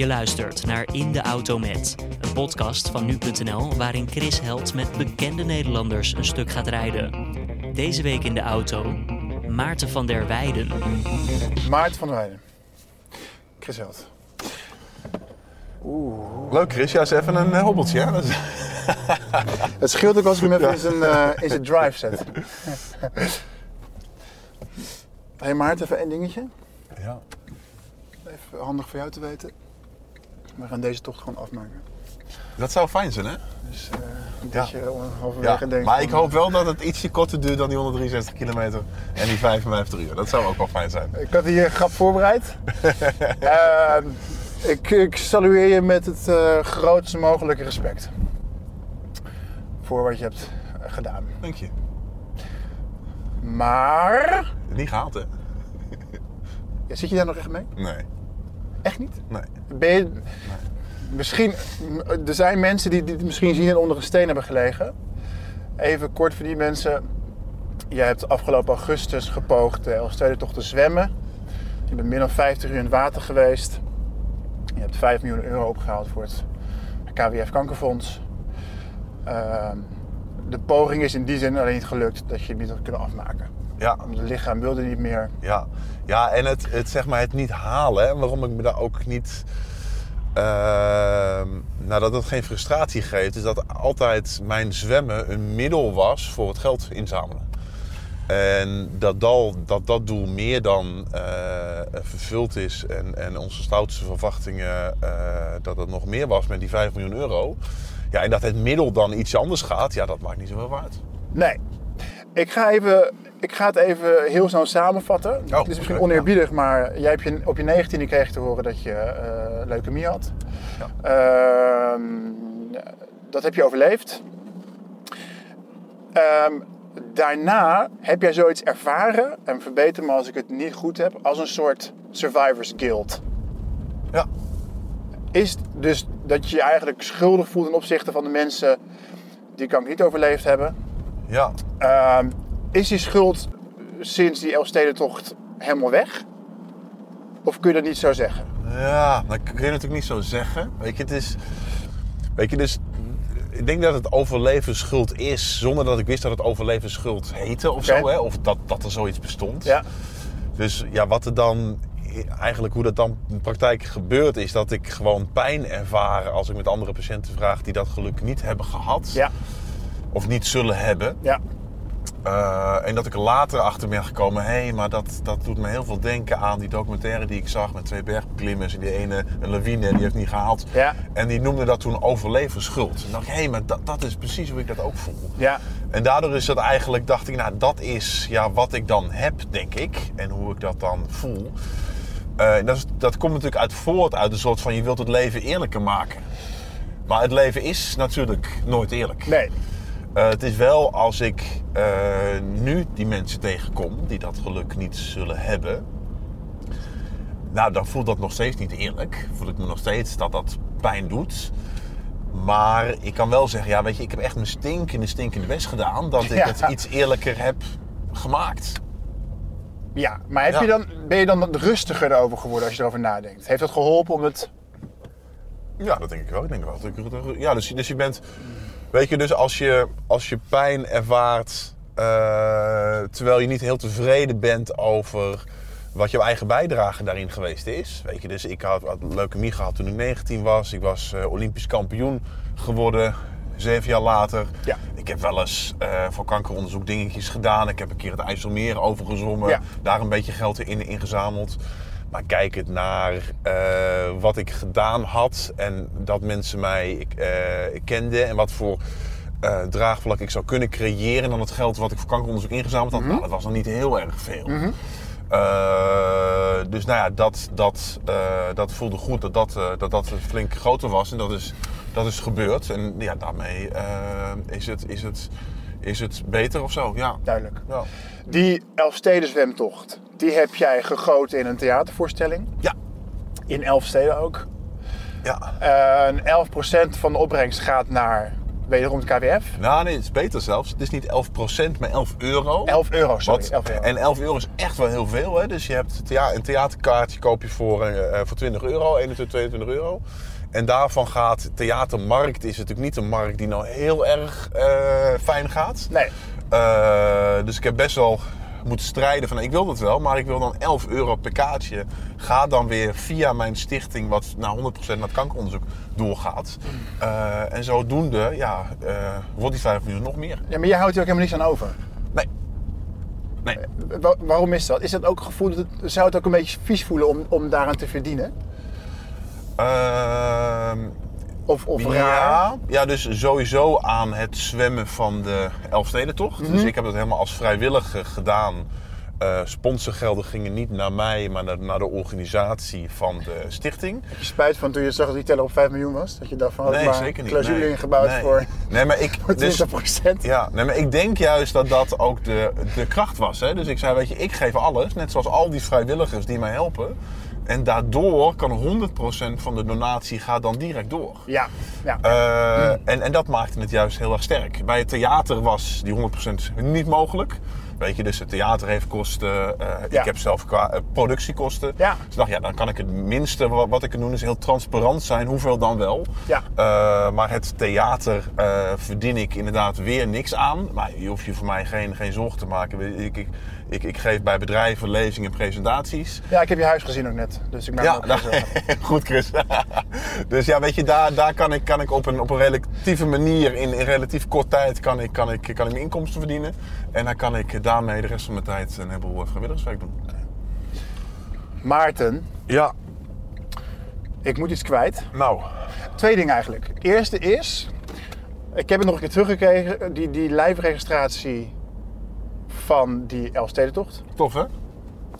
Je luistert naar In de Auto Met, een podcast van nu.nl waarin Chris Held met bekende Nederlanders een stuk gaat rijden. Deze week in de auto Maarten van der Weijden. Maarten van der Weijden. Chris Held. Leuk Chris, ja, is even een eh, hobbeltje. Hè? Dat is- Het scheelt ook als ik hem even in zijn, eh, in zijn drive zet. hey Maarten, even één dingetje. Ja. Even handig voor jou te weten. We gaan deze tocht gewoon afmaken. Dat zou fijn zijn, hè? Dus eh niet Ja. dat je halverwege Ja. denkt... Maar ik hoop wel dat het ietsje korter duurt dan die 163 kilometer en die 55 uur. Dat zou ook wel fijn zijn. Ik had hier een grap voorbereid. Ehm, ik, ik salueer je met het eh, grootste mogelijke respect. Voor wat je hebt eh, gedaan. Dank je. Maar... Niet gehaald, hè? Ja, zit je daar nog echt mee? Nee. Echt niet? Nee. Ben je, misschien, er zijn mensen die dit misschien zien en onder een steen hebben gelegen. Even kort voor die mensen. Je hebt afgelopen augustus gepoogd de Elfstedentocht te zwemmen. Je bent meer dan 50 uur in het water geweest. Je hebt 5 miljoen euro opgehaald voor het KWF Kankerfonds. Ehm, de poging is in die zin alleen niet gelukt dat je het niet had kunnen afmaken. Ja, Het lichaam wilde niet meer. ja. ja en het, het, zeg maar, het niet halen, hè, waarom ik me daar ook niet... ehm, nou, dat het geen frustratie geeft, is dat altijd mijn zwemmen een middel was voor het geld inzamelen. En dat dat, dat, dat doel meer dan eh, vervuld is en, en onze stoutste verwachtingen eh, dat het nog meer was met die 5 miljoen euro. Ja, en dat het middel dan iets anders gaat, ja, dat maakt niet zoveel uit. Nee. Ik ga, even, ik ga het even heel snel samenvatten. het is misschien oneerbiedig, maar jij hebt je, op je 19e kreeg je te horen dat je eh leukemie had. Ja. Ehm, dat heb je overleefd. Ehm, daarna heb jij zoiets ervaren, en verbeter me als ik het niet goed heb, als een soort survivors guilt. Ja, Is dus dat je je eigenlijk schuldig voelt ten opzichte van de mensen die kanker niet overleefd hebben? ja. Ehm, is die schuld sinds die Elfstedentocht helemaal weg? Of kun je dat niet zo zeggen? Ja, dat kun je natuurlijk niet zo zeggen. Weet je, het is. Weet je, dus. Ik denk dat het overlevensschuld is, zonder dat ik wist dat het overlevensschuld heette of zo, hè? Of dat, dat er zoiets bestond. Ja. Dus ja, wat er dan. Eigenlijk hoe dat dan in praktijk gebeurt, is dat ik gewoon pijn ervaar als ik met andere patiënten vraag die dat geluk niet hebben gehad. Ja. Of niet zullen hebben. Ja. Eh, en dat ik er later achter ben gekomen, hé, hey, maar dat, dat doet me heel veel denken aan die documentaire die ik zag met twee bergbeklimmers. En die ene, een lawine, die heeft niet gehaald. Ja. En die noemde dat toen overlevensschuld. En dacht ik, hé, hey, maar dat, dat is precies hoe ik dat ook voel. Ja. En daardoor is dat eigenlijk, dacht ik, nou, dat is ja, wat ik dan heb, denk ik. En hoe ik dat dan voel. Eh, en dat, is- dat komt natuurlijk uit voort uit een soort van, je wilt het leven eerlijker maken. Maar het leven is natuurlijk nooit eerlijk. Nee. Eh, het is wel als ik eh, nu die mensen tegenkom die dat geluk niet zullen hebben. Nou, dan voelt dat nog steeds niet eerlijk. Voel ik me nog steeds dat dat pijn doet. Maar ik kan wel zeggen, ja, weet je, ik heb echt mijn stinkende, stinkende best gedaan. Dat ik Ja. het iets eerlijker heb gemaakt. Ja. Maar heb Ja. je dan, ben je dan rustiger erover geworden als je erover nadenkt? Heeft dat geholpen om het... Ja, dat denk ik wel. Ik denk wel. Ja, dus, dus je bent... Weet je, dus als je, als je pijn ervaart... eh, terwijl je niet heel tevreden bent over wat jouw eigen bijdrage daarin geweest is. Weet je, dus ik had, had leukemie gehad toen ik 19 was. Ik was eh, olympisch kampioen geworden, zeven jaar later. Ja. Ik heb wel eens eh, voor kankeronderzoek dingetjes gedaan. Ik heb een keer het IJsselmeer overgezwommen. Ja. Daar een beetje geld in ingezameld. Maar kijk het naar eh, wat ik gedaan had en dat mensen mij eh, kenden en wat voor eh, draagvlak ik zou kunnen creëren dan het geld wat ik voor kankeronderzoek ingezameld had, nou, dat was nog niet heel erg veel. Eh, dus nou ja, dat, dat, dat voelde goed dat dat, dat dat flink groter was en dat is, dat is gebeurd. En ja, daarmee is, het, is, het, is het beter of zo, ja. Duidelijk. Ja. Die Elfsteden zwemtocht, die heb jij gegoten in een theatervoorstelling. Ja. In Elfsteden ook. ja. En 11% van de opbrengst gaat naar wederom het KWF. Nou, nee, het is beter zelfs. Het is niet 11%, maar 11 euro. 11 euro, sorry. Wat- 11 euro. En 11 euro is echt wel heel veel. Hè? Dus je hebt thea- een theaterkaartje koop je voor, eh, voor 20 euro, 21, 22 euro. En daarvan gaat theatermarkt is natuurlijk niet een markt die nou heel erg eh, fijn gaat. Nee. Eh, dus ik heb best wel moeten strijden van ik wil dat wel, maar ik wil dan 11 euro per kaartje. Ga dan weer via mijn stichting, wat naar 100% naar het kankeronderzoek doorgaat. Eh, en zodoende ja, eh, wordt die 5 miljoen nog meer. Ja, maar jij houdt hier ook helemaal niks aan over. Nee. Nee. Wa- waarom is dat? Is dat ook een gevoel, dat het, zou het ook een beetje vies voelen om, om daaraan te verdienen? Ehm, Of, of raar? Ja, ja, dus sowieso aan het zwemmen van de Elfstedentocht. Mhm. Dus ik heb dat helemaal als vrijwilliger gedaan. Eh sponsorgelden gingen niet naar mij, maar naar, naar de organisatie van de stichting. Heb je spijt van toen je zag dat die teller op 5 miljoen was? Dat je dacht van, had Nee, maar zeker niet. clausule nee. ingebouwd Nee. voor, Nee, maar ik... voor 20%. Dus, ja, nee, maar ik denk juist dat dat ook de, de kracht was. Hè? Dus ik zei, weet je, ik geef alles. Net zoals al die vrijwilligers die mij helpen. En daardoor kan 100% van de donatie gaat dan direct door. Ja, ja. Eh, en, en dat maakte het juist heel erg sterk. Bij het theater was die 100% niet mogelijk. Weet je, dus het theater heeft kosten. eh, Ja. Ik heb zelf qua eh, productiekosten. Ja. Dus ik dacht, ja, dan kan ik het minste wat, wat ik kan doen is heel transparant zijn. Hoeveel dan wel. Ja. Maar het theater verdien ik inderdaad weer niks aan. Maar je hoeft je voor mij geen, geen zorgen te maken. Ik, ik, ik, ik geef bij bedrijven lezingen en presentaties. ja, ik heb je huis gezien ook net. Dus ik maak Ja, ook goed Chris. dus ja, weet je, daar, daar kan ik, kan ik op, een, op een relatieve manier, in, in relatief kort tijd, kan ik, kan, ik, kan ik mijn inkomsten verdienen. En dan kan ik daarmee de rest van mijn tijd een heleboel vrijwilligerswerk doen. Maarten, Ja, ik moet iets kwijt. nou. Twee dingen eigenlijk. Eerste is, ik heb het nog een keer teruggekregen, die, die lijfregistratie van die Elfstedentocht. Tof hè?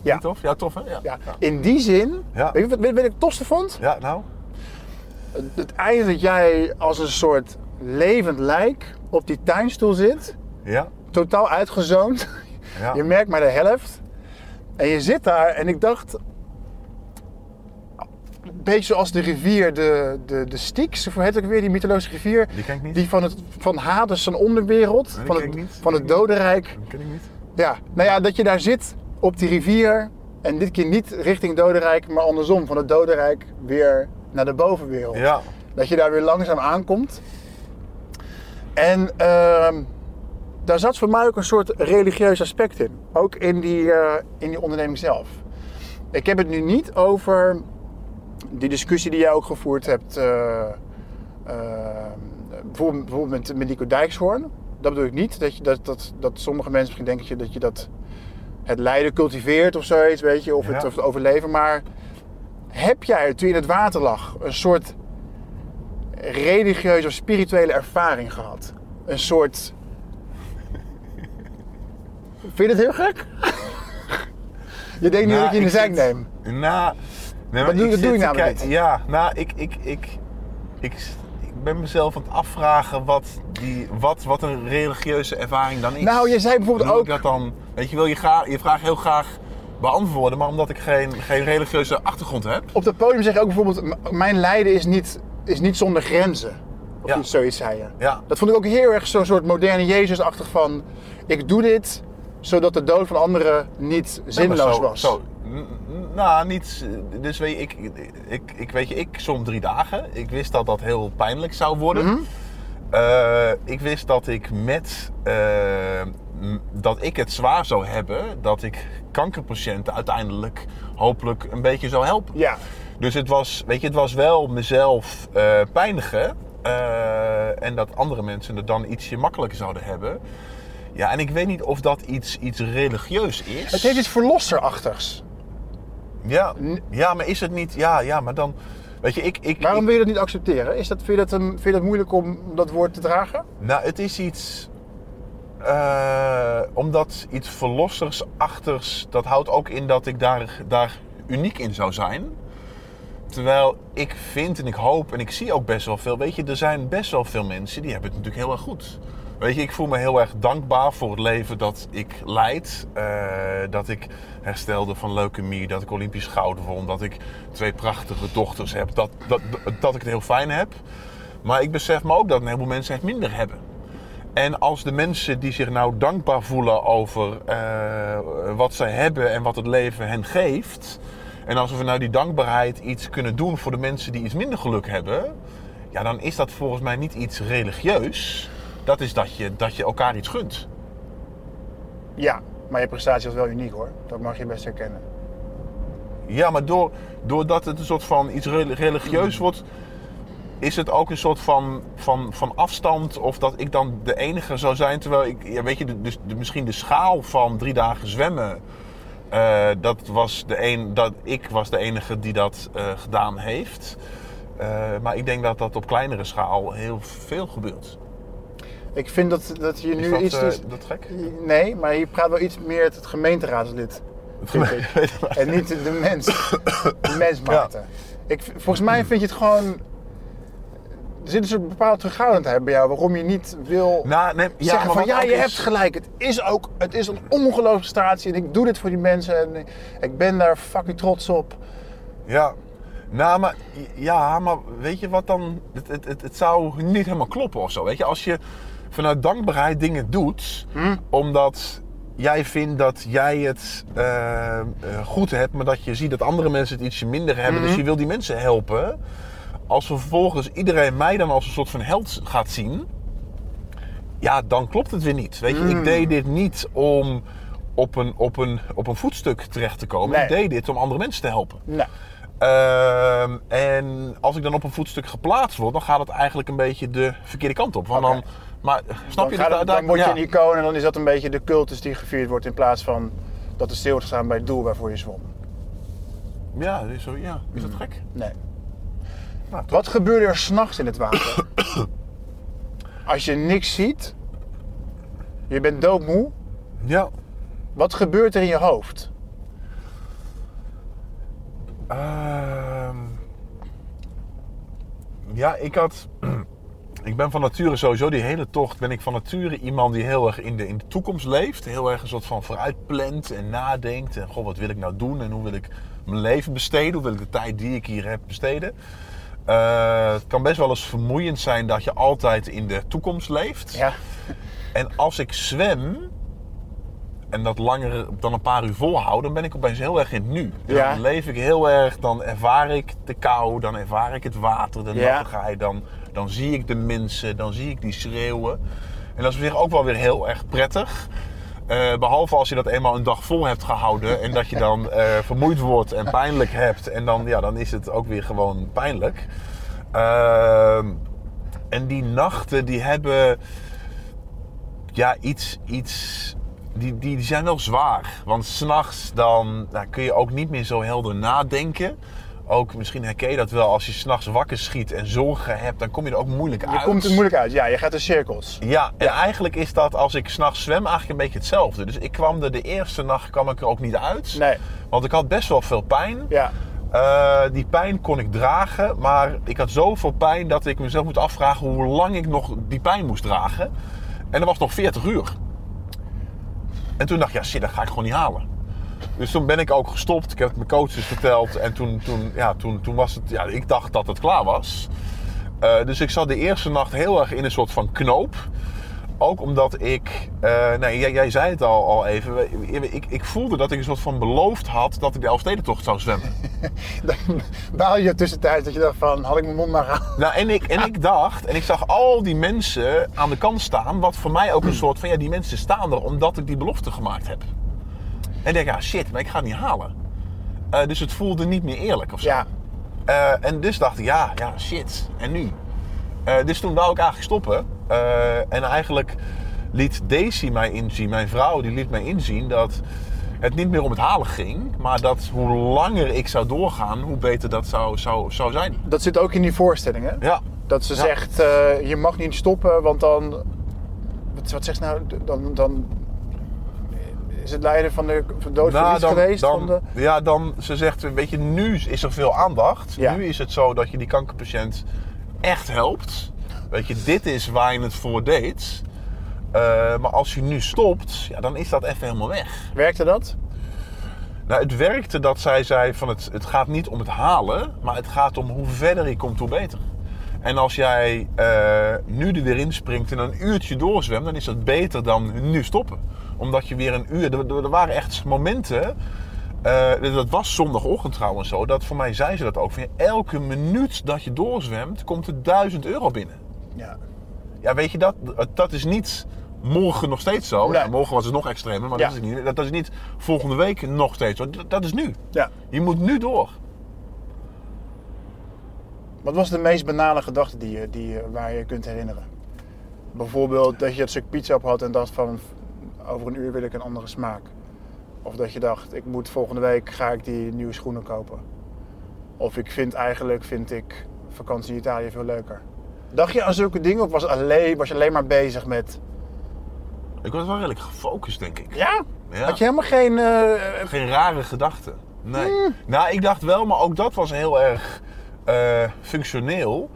Ja. Niet tof? Ja, tof hè? Ja. Ja. In die zin, Ja. weet je wat, ik het tofste vond? Ja, nou. Het, einde dat jij als een soort levend lijk op die tuinstoel zit, Ja. totaal uitgezoond. Ja. Je merkt maar de helft. En je zit daar en ik dacht. Een beetje zoals de rivier, de, de, de Styx, hoe heet het ook weer, die mythologische rivier. Die ken ik niet. Die van, het, van Hades, zijn onderwereld, Nee, van ken het, ik niet. van het dodenrijk. Dat ken ik niet. Ja, nou ja, dat je daar zit op die rivier. En dit keer niet richting dodenrijk, maar andersom. Van het dodenrijk weer naar de bovenwereld. Ja. Dat je daar weer langzaam aankomt. En ehm, daar zat voor mij ook een soort religieus aspect in. Ook in die, eh, in die onderneming zelf. Ik heb het nu niet over die discussie die jij ook gevoerd hebt. eh, eh, bijvoorbeeld, bijvoorbeeld met, met Nico Dijkshoorn. Dat bedoel ik niet. Dat, je, dat, dat, dat sommige mensen misschien denken dat je, dat het lijden cultiveert of zoiets, weet je. Of, het, of het overleven. Maar heb jij toen je in het water lag een soort religieuze of spirituele ervaring gehad? Een soort. Vind je het heel gek? je denkt nu Nou, dat je in de zijk neemt. Nou, nee, Dat doe- dat je te namelijk kijken- niet. Ja, nou, ik, ik, ik, ik ben mezelf aan het afvragen wat, die, wat, wat een religieuze ervaring dan is. Nou, je zei bijvoorbeeld ook. dat dan, weet je, wil je, graag, je vraag heel graag beantwoorden, maar omdat ik geen, geen religieuze achtergrond heb. Op het podium zeg je ook bijvoorbeeld: Mijn lijden is niet, is niet zonder grenzen. Of Ja. iets, zoiets zei je. Ja, Dat vond ik ook heel erg zo'n soort moderne Jezus-achtig van... Ik doe dit zodat de dood van anderen niet zinloos zo, was. Zo, nou, niet. Dus weet je, ik, ik, ik, weet je, ik som drie dagen. Ik wist dat dat heel pijnlijk zou worden. Mhm. Eh, ik wist dat ik met eh, dat ik het zwaar zou hebben, dat ik kankerpatiënten uiteindelijk hopelijk een beetje zou helpen. Ja, Dus het was, weet je, het was wel mezelf eh pijnigen. en dat andere mensen het dan ietsje makkelijker zouden hebben. Ja, en ik weet niet of dat iets, iets religieus is. het heeft iets verlosserachtigs. Ja, ja, maar is het niet... Ja, ja, maar dan... Weet je, ik... ik Waarom wil je dat niet accepteren? Is dat, vind, je dat een, vind je dat moeilijk om dat woord te dragen? nou, het is iets... eh, omdat iets verlossersachtigs... Dat houdt ook in dat ik daar, daar uniek in zou zijn. Terwijl ik vind en ik hoop en ik zie ook best wel veel... Weet je, er zijn best wel veel mensen die hebben het natuurlijk heel erg goed. Weet je, ik voel me heel erg dankbaar voor het leven dat ik leid. Eh, dat ik herstelde van leukemie, dat ik Olympisch goud won, dat ik twee prachtige dochters heb. Dat, dat, dat ik het heel fijn heb. Maar ik besef me ook dat een heleboel mensen het minder hebben. En als de mensen die zich nou dankbaar voelen over eh, wat zij hebben en wat het leven hen geeft. En als we nou die dankbaarheid iets kunnen doen voor de mensen die iets minder geluk hebben. Ja, dan is dat volgens mij niet iets religieus. Dat is dat je, dat je elkaar iets gunt. Ja, maar je prestatie was wel uniek hoor. Dat mag je best herkennen. Ja, maar door, doordat het een soort van iets rel- religieus wordt, is het ook een soort van, van, van afstand. Of dat ik dan de enige zou zijn. Terwijl ik, ja, weet je, de, dus de, misschien de schaal van drie dagen zwemmen. eh, dat was de een, dat ik was de enige die dat eh, gedaan heeft. Eh, maar ik denk dat dat op kleinere schaal heel veel gebeurt. Ik vind dat, dat je nu dat, iets... is- dat gek? Nee, maar je praat wel iets meer het gemeenteraadslid. vind ik. En niet de mens. De mens Maarten. Ik, volgens mij vind je het gewoon... Er zit een soort bepaalde terughoudendheid bij jou waarom je niet wil Nou, nee, ja, zeggen van ja, je is- hebt gelijk. Het is ook het is een ongelooflijke prestatie en ik doe dit voor die mensen en ik ben daar fucking trots op. Ja, nou, maar, ja, maar weet je wat dan? Het, het, het, het zou niet helemaal kloppen of zo. Weet je, als je vanuit dankbaarheid dingen doet, omdat jij vindt dat jij het eh, eh, goed hebt, maar dat je ziet dat andere mensen het ietsje minder hebben, dus je wil die mensen helpen. Als vervolgens iedereen mij dan als een soort van held gaat zien, ja, dan klopt het weer niet. Weet je, ik deed dit niet om op een, op, een, op een voetstuk terecht te komen. Nee. Ik deed dit om andere mensen te helpen. Nou, Ehm, en als ik dan op een voetstuk geplaatst word, dan gaat het eigenlijk een beetje de verkeerde kant op. Want dan, maar snap dan, je dat? daar- dan word je ja. een icoon en dan is dat een beetje de cultus die gevierd wordt in plaats van dat er stil wordt gestaan bij het doel waarvoor je zwom. Ja, dat is, zo, ja. is dat gek? Nee. Nou. Wat gebeurde er s'nachts in het water? Als je niks ziet, je bent doodmoe, Ja. wat gebeurt er in je hoofd? Ehm, ja, ik had. Ik ben van nature sowieso die hele tocht. Ben ik van nature iemand die heel erg in de, in de toekomst leeft. Heel erg een soort van vooruitplant en nadenkt. En goh, wat wil ik nou doen en hoe wil ik mijn leven besteden? Hoe wil ik de tijd die ik hier heb besteden? Eh, het kan best wel eens vermoeiend zijn dat je altijd in de toekomst leeft. Ja. En als ik zwem en dat langer dan een paar uur volhoud, dan ben ik opeens heel erg in het nu. Dan Ja. leef ik heel erg, dan ervaar ik de kou, dan ervaar ik het water, de Ja. nattigheid, dan, dan zie ik de mensen, dan zie ik die schreeuwen. En dat is op zich ook wel weer heel erg prettig. Eh, behalve als je dat eenmaal een dag vol hebt gehouden en dat je dan eh, vermoeid wordt en pijnlijk hebt. En dan, ja, dan is het ook weer gewoon pijnlijk. Ehm, en die nachten die hebben ja, iets, iets die, die, die zijn wel zwaar. Want s'nachts dan nou, kun je ook niet meer zo helder nadenken. Ook misschien herken je dat wel als je s'nachts wakker schiet en zorgen hebt, dan kom je er ook moeilijk Je uit. komt er moeilijk uit. Ja, je gaat in cirkels. Ja, en eigenlijk is dat als ik s'nachts zwem eigenlijk een beetje hetzelfde. Dus ik kwam er de eerste nacht kwam ik er ook niet uit. Nee. Want ik had best wel veel pijn. Ja. Eh, die pijn kon ik dragen, maar ik had zoveel pijn dat ik mezelf moet afvragen hoe lang ik nog die pijn moest dragen. En dat was nog 40 uur. En toen dacht ik, ja shit, dat ga ik gewoon niet halen. Dus toen ben ik ook gestopt. Ik heb het mijn coaches verteld. En toen, toen, ja, toen, toen was het, ja, ik dacht dat het klaar was. Eh, dus ik zat de eerste nacht heel erg in een soort van knoop. Ook omdat ik, eh, nee, jij, jij zei het al, al even. Ik, ik voelde dat ik een soort van beloofd had dat ik de Elfstedentocht zou zwemmen. Dan baal je tussentijds dat je dacht van, had ik mijn mond maar gehouden. Nou, en ik, en ik dacht, en ik zag al die mensen aan de kant staan, wat voor mij ook een soort van, ja, die mensen staan er omdat ik die belofte gemaakt heb. En ik denk, ja, shit, maar ik ga het niet halen. Eh, dus het voelde niet meer eerlijk of zo. Ja. Eh, en dus dacht ik, ja, ja, shit, en nu? Eh, dus toen wou ik eigenlijk stoppen. En eigenlijk liet Daisy mij inzien, mijn vrouw, die liet mij inzien dat het niet meer om het halen ging, maar dat hoe langer ik zou doorgaan, hoe beter dat zou, zou, zou zijn. Dat zit ook in die voorstellingen. Ja, Dat ze Ja. zegt, je mag niet stoppen, want dan... Wat, wat zegt ze nou? Dan, dan is het lijden van de dood Nou, dan, geweest? dan, van de... Ja, dan, ze zegt, weet je, nu is er veel aandacht. Ja. Nu is het zo dat je die kankerpatiënt echt helpt. Weet je, dit is waar je het voor deed. Eh, maar als je nu stopt, ja, dan is dat even helemaal weg. Werkte dat? Nou, het werkte dat zij zei van het, het gaat niet om het halen, maar het gaat om hoe verder je komt, hoe beter. En als jij eh, nu er weer in springt en een uurtje doorzwemt, dan is dat beter dan nu stoppen. Omdat je weer een uur. Er, er waren echt momenten. eh, dat was zondagochtend trouwens zo. Dat voor mij zei ze dat ook. Van, elke minuut dat je doorzwemt, komt er 1000 euro binnen. Ja. Ja, weet je dat? Dat is niet morgen nog steeds zo. Nee. Ja, morgen was het nog extremer, maar Ja. dat, is niet, dat is niet volgende week nog steeds zo. Dat, dat is nu. ja. Je moet nu door. Wat was de meest banale gedachte die je, die waar je je kunt herinneren? Bijvoorbeeld dat je het stuk pizza op had en dacht van over een uur wil ik een andere smaak. Of dat je dacht, ik moet volgende week ga ik die nieuwe schoenen kopen. Of ik vind eigenlijk vind ik vakantie in Italië veel leuker. Dacht je aan zulke dingen of was, alleen, was je alleen maar bezig met... Ik was wel redelijk gefocust, denk ik. Ja? Ja. Had je helemaal geen... eh, Geen rare gedachten. Nee. Hmm. Nou, ik dacht wel, maar ook dat was heel erg eh, functioneel.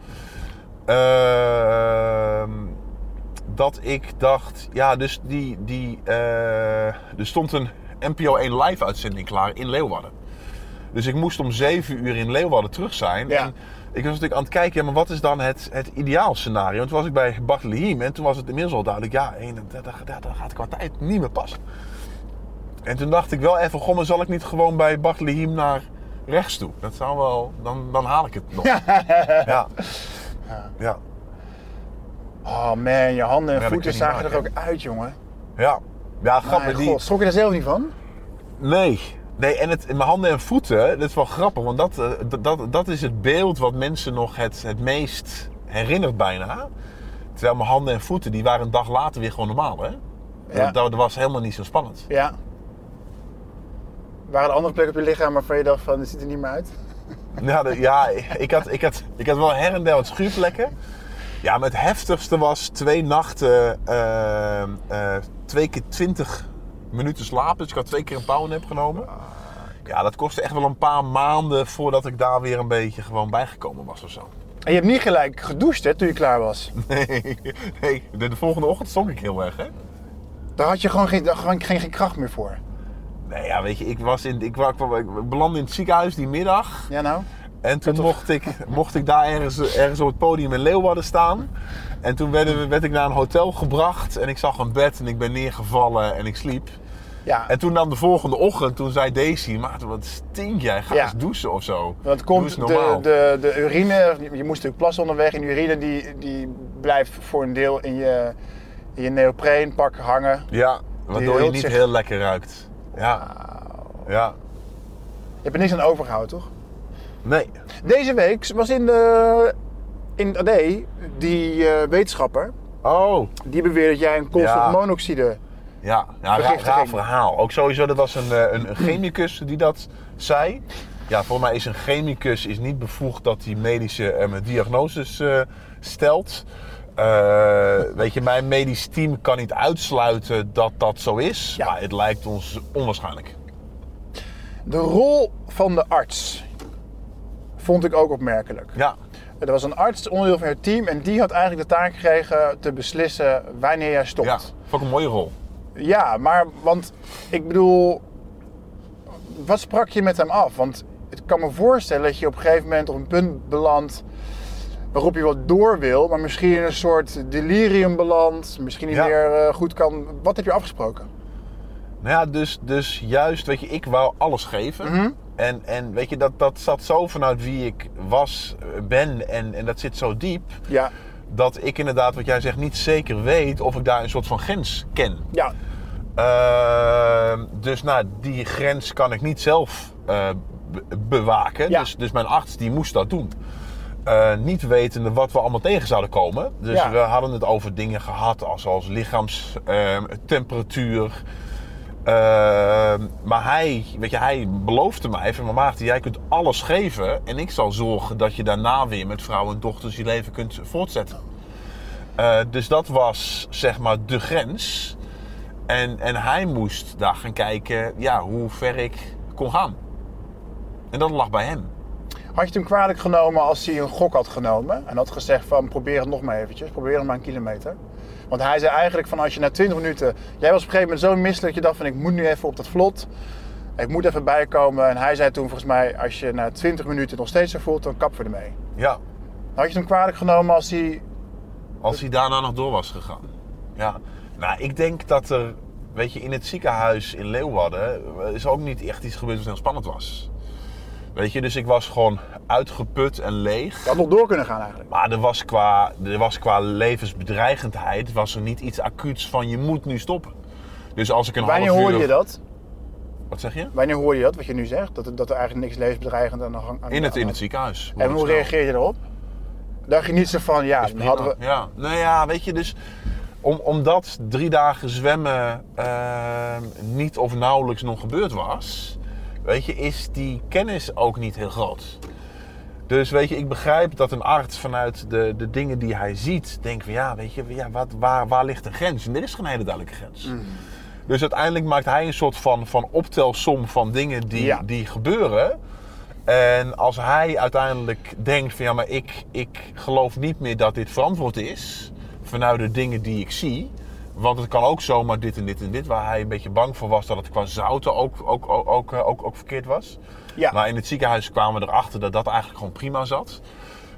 Ehm, dat ik dacht, ja, dus die, die, eh, er stond een NPO 1 live uitzending klaar in Leeuwarden. Dus ik moest om 7 uur in Leeuwarden terug zijn. Ja. En ik was natuurlijk aan het kijken, ja, maar wat is dan het, het ideaal scenario? En toen was ik bij Bart Lehiem en toen was het inmiddels al duidelijk, ja, dat, dat, dat, dat gaat qua tijd niet meer passen. En toen dacht ik wel even, goh, maar zal ik niet gewoon bij Bart Lehiem naar rechts toe? Dat zou wel, dan, dan haal ik het nog. Ja. Ja. Oh man, je handen en voeten zagen er ook uit, jongen. Ja. Ja, grappig. Die, god, schrok je er zelf niet van? Nee. Nee, en het, mijn handen en voeten, dat is wel grappig, want dat, eh, dat, dat, dat is het beeld wat mensen nog het, het meest herinnert bijna. Terwijl mijn handen en voeten, die waren een dag later weer gewoon normaal, hè? Ja. Dat, dat was helemaal niet zo spannend. Ja. Waren er andere plekken op je lichaam waarvan je dacht van, dit ziet er niet meer uit? Ja, de- ja ik, had, ik, had, ik had wel her en der wat schuurplekken. Ja, maar het heftigste was twee nachten, eh, eh, twee keer twintig minuten slapen. Dus ik had twee keer een powernap genomen. Ja, dat kostte echt wel een paar maanden voordat ik daar weer een beetje gewoon bijgekomen was of zo. En je hebt niet gelijk gedoucht hè, toen je klaar was. Nee, nee de, de volgende ochtend stonk ik heel erg, hè? Daar had je gewoon geen, gewoon geen, geen kracht meer voor. Nee, ja, weet je, ik, was in, ik, ik, ik belandde in het ziekenhuis die middag. Ja nou? En toen mocht ik, mocht ik daar ergens, ergens op het podium in Leeuwarden staan. En toen werd, werd ik naar een hotel gebracht. En ik zag een bed en ik ben neergevallen en ik sliep. Ja, En toen dan de volgende ochtend, toen zei Daisy... Maarten, wat stink jij? Ga Ja. eens douchen of zo. Doe komt de, de, de urine, je moest natuurlijk plassen onderweg. En de urine die, die blijft voor een deel in je, in je neopreenpak hangen. Ja, waardoor je niet zich- heel lekker ruikt. Ja. Ja. Je hebt er niks aan overgehouden, toch? Nee. Deze week was in, de, in het AD die eh, wetenschapper... Oh. die beweert dat jij een koolstofmonoxide... Ja, ja raar, Vergiftiging. raar verhaal. Ook sowieso, dat was een, eh, een, een chemicus die dat zei. Ja, volgens mij is een chemicus is niet bevoegd dat hij medische eh, diagnoses eh, stelt. Eh, weet je, mijn medisch team kan niet uitsluiten dat dat zo is. Ja. Maar het lijkt ons onwaarschijnlijk. De rol van de arts vond ik ook opmerkelijk. Ja, Er was een arts, onderdeel van het team, en die had eigenlijk de taak gekregen te beslissen wanneer jij stopt. ja. vond ik een mooie rol. Ja, maar want ik bedoel, wat sprak je met hem af? Want ik kan me voorstellen dat je op een gegeven moment op een punt belandt waarop je wat door wil, maar misschien in een soort delirium belandt, misschien niet Ja. meer eh, goed kan. Wat heb je afgesproken? Nou ja, dus, dus juist, weet je, ik wou alles geven. Mhm. En, en weet je, dat, dat zat zo vanuit wie ik was, ben en, en dat zit zo diep. Ja, dat ik inderdaad, wat jij zegt, niet zeker weet of ik daar een soort van grens ken. ja, Ehm, dus nou, die grens kan ik niet zelf eh, be- bewaken. Ja. Dus, dus mijn arts die moest dat doen. Eh, niet wetende wat we allemaal tegen zouden komen. Dus Ja. we hadden het over dingen gehad als, als lichaamstemperatuur. Ehm, maar hij, weet je, hij beloofde mij van Maarten, jij kunt alles geven en ik zal zorgen dat je daarna weer met vrouw en dochters je leven kunt voortzetten. Eh, dus dat was zeg maar de grens. En, en hij moest daar gaan kijken ja, hoe ver ik kon gaan. En dat lag bij hem. Had je hem kwalijk genomen als hij een gok had genomen en had gezegd van probeer het nog maar eventjes, probeer het maar een kilometer? Want hij zei eigenlijk van als je na 20 minuten, jij was op een gegeven moment zo misselijk dat je dacht van ik moet nu even op dat vlot, ik moet even bijkomen. En hij zei toen volgens mij als je na 20 minuten nog steeds zo voelt, dan kap we ermee. Ja, Had je hem kwalijk genomen als hij... Als hij daarna nog door was gegaan. Ja. Nou, ik denk dat er, weet je, in het ziekenhuis in Leeuwarden is ook niet echt iets gebeurd wat heel spannend was. Weet je, dus ik was gewoon uitgeput en leeg. had nog door kunnen gaan eigenlijk. Maar er was qua, er was qua levensbedreigendheid was er niet iets acuuts van je moet nu stoppen. Dus als ik een Wanneer half uur... hoorde je dat? Wat zeg je? Wanneer hoorde je dat, wat je nu zegt? Dat er, dat er eigenlijk niks levensbedreigend aan de gang aan In het, aan- in het ziekenhuis. En hoe reageer je erop? Dacht je niet zo van, ja, hadden we... Ja, nou ja, weet je, dus om, omdat drie dagen zwemmen ehm, niet of nauwelijks nog gebeurd was, weet je, is die kennis ook niet heel groot. Dus weet je, ik begrijp dat een arts vanuit de, de dingen die hij ziet, denkt van ja, weet je, ja, wat, waar, waar ligt de grens? En er is geen hele duidelijke grens. Dus uiteindelijk maakt hij een soort van, van optelsom van dingen die, Ja. die gebeuren. En als hij uiteindelijk denkt van ja, maar ik, ik geloof niet meer dat dit verantwoord is vanuit de dingen die ik zie. Want het kan ook zomaar dit en dit en dit, waar hij een beetje bang voor was dat het qua zouten ook, ook, ook, ook, eh, ook, ook verkeerd was. Ja. Maar in het ziekenhuis kwamen we erachter dat dat eigenlijk gewoon prima zat.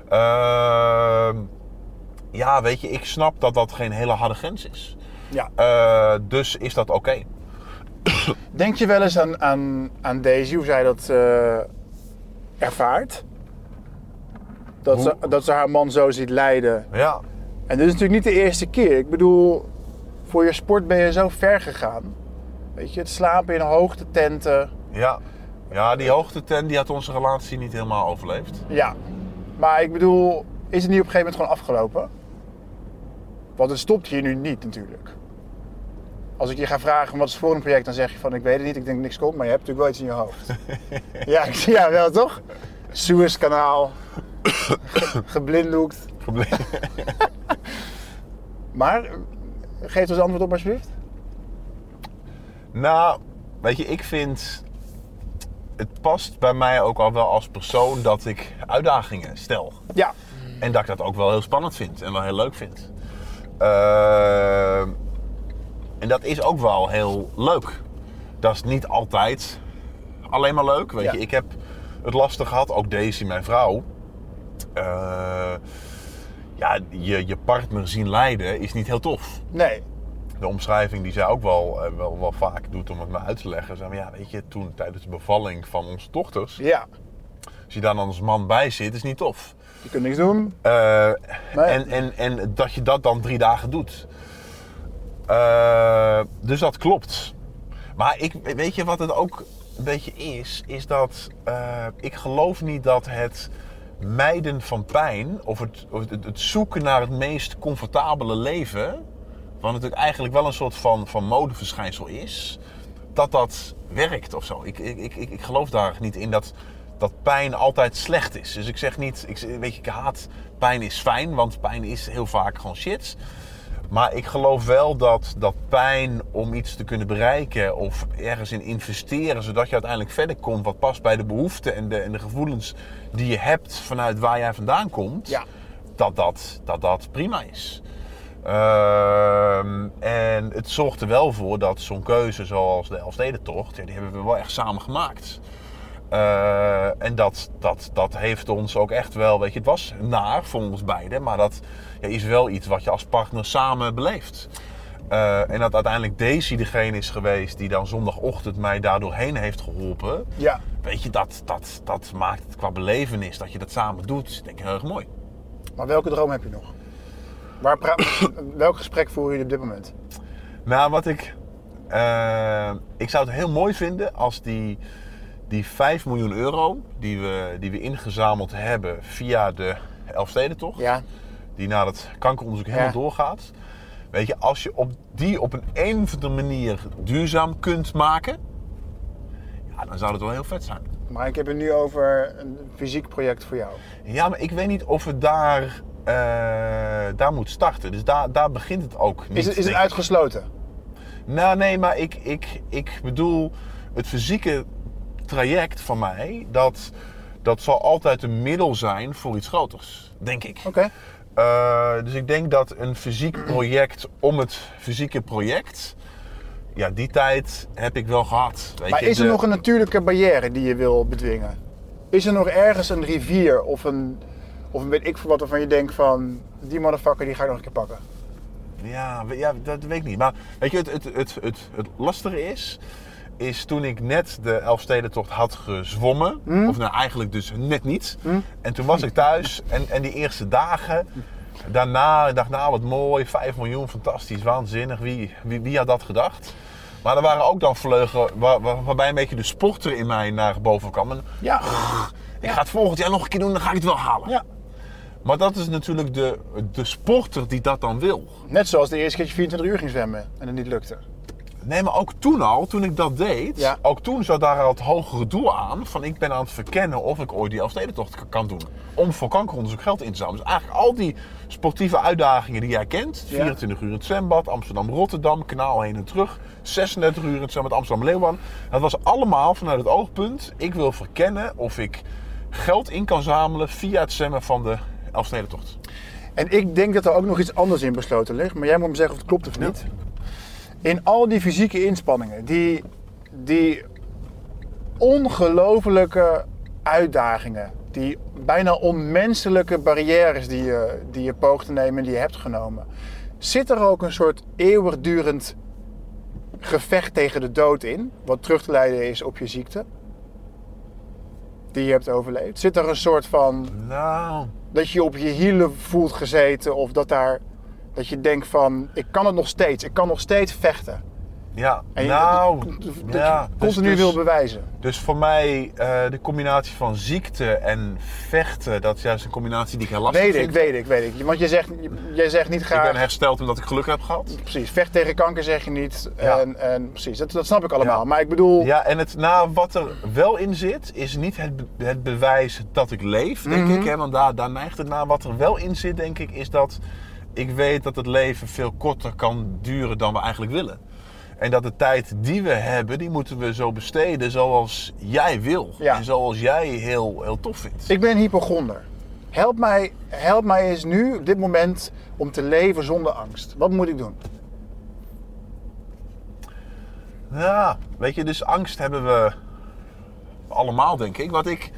Ehm, ja, weet je, ik snap dat dat geen hele harde grens is. ja. Eh, dus is dat oké. Denk je wel eens aan, aan, aan Daisy, hoe zij dat eh, ervaart? Dat ze, dat ze haar man zo ziet lijden. Ja, En dit is natuurlijk niet de eerste keer. Ik bedoel, voor je sport ben je zo ver gegaan. Weet je, het slapen in hoogtetenten. ja. Ja, die hoogtetent die had onze relatie niet helemaal overleefd. Ja. Maar ik bedoel, is het niet op een gegeven moment gewoon afgelopen? Want het stopt hier nu niet natuurlijk. Als ik je ga vragen wat is het volgende project, dan zeg je van ik weet het niet, ik denk niks komt, maar je hebt natuurlijk wel iets in je hoofd. ja, ik- ja, wel toch? Suezkanaal, ge- geblinddoekt. Probleem. Maar, geef ons antwoord op alsjeblieft. Nou, weet je, ik vind. Het past bij mij ook al wel als persoon dat ik uitdagingen stel. Ja, En dat ik dat ook wel heel spannend vind en wel heel leuk vind. Eh, en dat is ook wel heel leuk. Dat is niet altijd alleen maar leuk. Weet Ja. je, ik heb het lastig gehad, ook Daisy, mijn vrouw. Eh, ja, je, je partner zien lijden is niet heel tof. nee. de omschrijving die zij ook wel, eh, wel, wel vaak doet om het me uit te leggen. Zeg maar, ja, weet je, toen tijdens de bevalling van onze dochters, Ja, als je daar dan als man bij zit, is niet tof. je kunt niks doen. Eh, Nee. en, en, en dat je dat dan drie dagen doet. Eh, dus dat klopt. Maar ik, weet je wat het ook een beetje is? Is dat ik geloof niet dat het mijden van pijn of het, het, het zoeken naar het meest comfortabele leven, wat natuurlijk eigenlijk wel een soort van, van modeverschijnsel is, dat dat werkt of zo. Ik, ik, ik, ik ik geloof daar niet in dat, dat pijn altijd slecht is. Dus ik zeg niet, ik, weet je, ik haat pijn is fijn, want pijn is heel vaak gewoon shit. Maar ik geloof wel dat, dat pijn om iets te kunnen bereiken of ergens in investeren, zodat je uiteindelijk verder komt, wat past bij de behoeften en de, en de gevoelens die je hebt vanuit waar jij vandaan komt, Ja. dat, dat, dat dat prima is. Ehm, en het zorgt er wel voor dat zo'n keuze zoals de Elfstedentocht, ja, die hebben we wel echt samen gemaakt. Eh, en dat, dat, dat heeft ons ook echt wel, weet je, het was naar voor ons beiden, maar dat ja, is wel iets wat je als partner samen beleeft. Eh, en dat uiteindelijk Daisy degene is geweest die dan zondagochtend mij daardoor heen heeft geholpen. Ja. Weet je, dat, dat, dat maakt het qua belevenis dat je dat samen doet, denk ik heel erg mooi. Maar welke droom heb je nog? Waar welk gesprek voeren jullie op dit moment? Nou, wat ik. eh, ik zou het heel mooi vinden als die, die 5 miljoen euro die we, die we ingezameld hebben via de Elfstedentocht, Ja. Die naar het kankeronderzoek helemaal Ja. doorgaat. Weet je, als je op die op een, een of andere manier duurzaam kunt maken, ja, dan zou het wel heel vet zijn. Maar ik heb het nu over een fysiek project voor jou. Ja, maar ik weet niet of het daar, eh, daar moet starten. Dus daar, daar begint het ook niet. Is het, is het uitgesloten? Nou, nee, maar ik, ik, ik bedoel, het fysieke traject van mij, dat, dat zal altijd een middel zijn voor iets groters, denk ik. Oké. Eh, dus ik denk dat een fysiek project om het fysieke project, ja, die tijd heb ik wel gehad. Weet Maar je, is er nog een natuurlijke barrière die je wil bedwingen? Is er nog ergens een rivier of een, Of weet ik voor wat waarvan je denkt van... Die motherfucker die ga ik nog een keer pakken. Ja, ja, dat weet ik niet. Maar weet je, het, het, het, het, het lastige is, is toen ik net de Elfstedentocht had gezwommen, of nou eigenlijk dus net niet. En toen was ik thuis en, en die eerste dagen, daarna, ik dacht nou wat mooi, 5 miljoen, fantastisch, waanzinnig. Wie, wie, wie had dat gedacht? Maar er waren ook dan vleugelen waar, waar- waarbij een beetje de sporter in mij naar boven kwam. En Ja. ik ga het volgend jaar nog een keer doen, dan ga ik het wel halen. ja. Maar dat is natuurlijk de, de sporter die dat dan wil. Net zoals de eerste keer dat je 24 uur ging zwemmen en het niet lukte. Nee, maar ook toen al, toen ik dat deed, Ja. ook toen zat daar al het hogere doel aan van ik ben aan het verkennen of ik ooit die Elfstedentocht kan doen. Om voor kankeronderzoek geld in te zamelen. Dus eigenlijk al die sportieve uitdagingen die jij kent, Ja. 24 uur in het zwembad, Amsterdam-Rotterdam, kanaal heen en terug, 36 uur in het zwembad Amsterdam-Leeuwen. Dat was allemaal vanuit het oogpunt, ik wil verkennen of ik geld in kan zamelen via het zwemmen van de Elfstedentocht. En ik denk dat er ook nog iets anders in besloten ligt. Maar jij moet me zeggen of het klopt of niet. In al die fysieke inspanningen, die, die ongelofelijke uitdagingen, die bijna onmenselijke barrières die je, die je poogt te nemen en die je hebt genomen, zit er ook een soort eeuwigdurend gevecht tegen de dood in, wat terug te leiden is op je ziekte, die je hebt overleefd? Zit er een soort van Nou, dat je op je hielen voelt gezeten of dat daar dat je denkt van ik kan het nog steeds, ik kan nog steeds vechten. ja, En je, nou, dat, dat ja, je dus- continu dus- wil bewijzen. Dus voor mij eh, de combinatie van ziekte en vechten, dat is juist een combinatie die ik heel lastig Weet vind. ik, weet ik, weet ik. Want je zegt, jij zegt niet Ik graag. ben hersteld omdat ik geluk heb gehad. Precies, vecht tegen kanker zeg je niet. Ja. En, en precies, dat, dat snap ik allemaal. Ja. Maar ik bedoel, Ja, en het, nou, wat er wel in zit, is niet het, het bewijs dat ik leef, denk Mhm. ik. Hè, want daar, daar neigt het naar. Wat er wel in zit, denk ik, is dat ik weet dat het leven veel korter kan duren dan we eigenlijk willen. En dat de tijd die we hebben, die moeten we zo besteden zoals jij wil. Ja. En zoals jij heel, heel tof vindt. ik ben hypochonder. Help mij, help mij eens nu, op dit moment, om te leven zonder angst. Wat moet ik doen? Ja, weet je, dus angst hebben we allemaal, denk ik. Wat ik,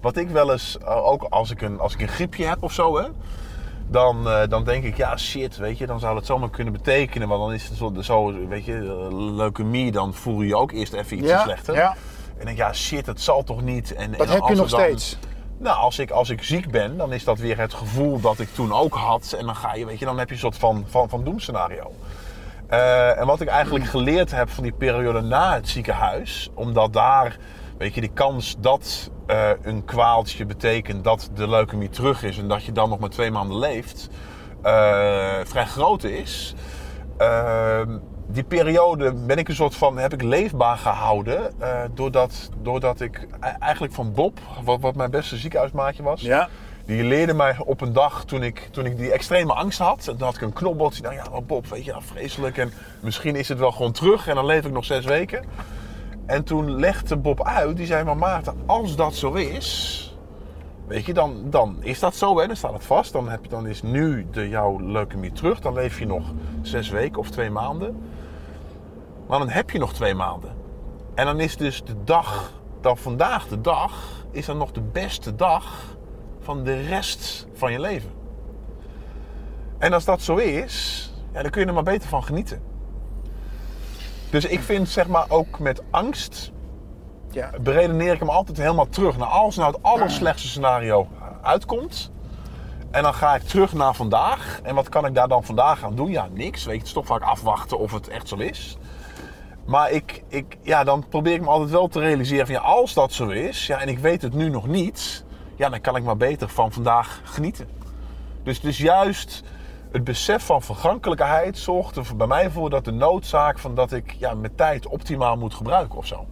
wat ik wel eens, eh, ook als ik een, als ik een griepje heb of zo, hè, dan, eh, dan denk ik, ja shit, weet je, dan zou het zomaar kunnen betekenen. Want dan is het zo, zo weet je, eh, leukemie, dan voel je je ook eerst even iets Ja, slechter. ja. En dan denk ja shit, dat zal toch niet. En, Dat en heb je nog dan- steeds. nou, als ik, als ik ziek ben, dan is dat weer het gevoel dat ik toen ook had. En dan ga je, weet je, dan heb je een soort van, van, van doemscenario. Eh, en wat ik eigenlijk geleerd heb van die periode na het ziekenhuis, omdat daar, weet je, die kans dat eh, een kwaaltje betekent dat de leukemie terug is en dat je dan nog maar twee maanden leeft, eh, vrij groot is. Ehm, die periode ben ik een soort van, heb ik leefbaar gehouden. eh, doordat, doordat ik e- eigenlijk van Bob, wat, wat mijn beste ziekenhuismaatje was. Ja. Die leerde mij op een dag toen ik, toen ik die extreme angst had. En toen had ik een knopbot. Nou ja, Bob, weet je, nou, vreselijk. En misschien is het wel gewoon terug en dan leef ik nog zes weken. En toen legde Bob uit, die zei, maar Maarten, als dat zo is... Weet je, dan, dan is dat zo, hè? dan staat het vast. Dan, heb je, dan is nu de, jouw leukemie terug. Dan leef je nog zes weken of twee maanden. Maar dan heb je nog twee maanden. En dan is dus de dag, dan vandaag de dag, is dan nog de beste dag van de rest van je leven. En als dat zo is, ja, dan kun je er maar beter van genieten. Dus ik vind zeg maar ook met angst Ja. beredeneer ik hem altijd helemaal terug naar als nou het allerslechtste scenario uitkomt. En dan ga ik terug naar vandaag. En wat kan ik daar dan vandaag aan doen? Ja, niks. Weet je, het is toch vaak afwachten of het echt zo is. Maar ik, ik, ja, dan probeer ik me altijd wel te realiseren van ja, als dat zo is, ja, en ik weet het nu nog niet, ja, dan kan ik maar beter van vandaag genieten. Dus, dus juist het besef van vergankelijkheid zorgt er bij mij voor dat de noodzaak van dat ik ja, mijn tijd optimaal moet gebruiken of zo.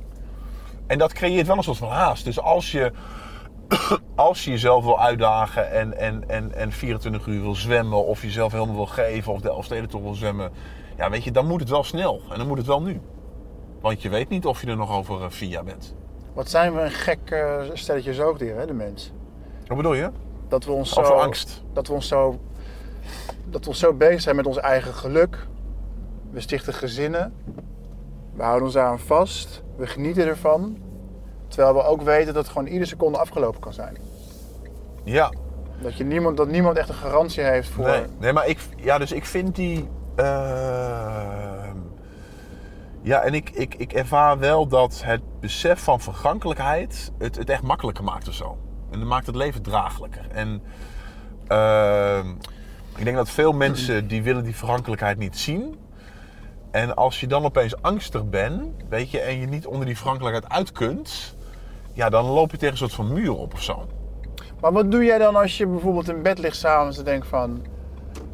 En dat creëert wel een soort van haast. Dus als je, als je jezelf wil uitdagen en, en, en, en 24 uur wil zwemmen, of jezelf helemaal wil geven, of de Elfstedentocht wil zwemmen, ja, weet je, dan moet het wel snel. En dan moet het wel nu. Want je weet niet of je er nog over eh, vier jaar bent. Wat zijn we een gek eh, stelletje zoogdieren, hè, de mens. Wat bedoel je? Dat we ons zo... Angst. Dat we ons zo... Dat we ons zo bezig zijn met ons eigen geluk. We stichten gezinnen. We houden ons aan vast. We genieten ervan. Terwijl we ook weten dat gewoon iedere seconde afgelopen kan zijn. Ja. Dat, je niemand, dat niemand echt een garantie heeft voor... Nee, nee, maar ik, ja, dus ik vind die. ehm, ja, en ik, ik, ik ervaar wel dat het besef van vergankelijkheid het, het echt makkelijker maakt of zo. En dat maakt het leven draaglijker. En ehm, ik denk dat veel mensen die willen die vergankelijkheid niet zien. En als je dan opeens angstig bent, weet je, en je niet onder die vergankelijkheid uit kunt, ja, dan loop je tegen een soort van muur op of zo. Maar wat doe jij dan als je bijvoorbeeld in bed ligt s'avonds en denkt van...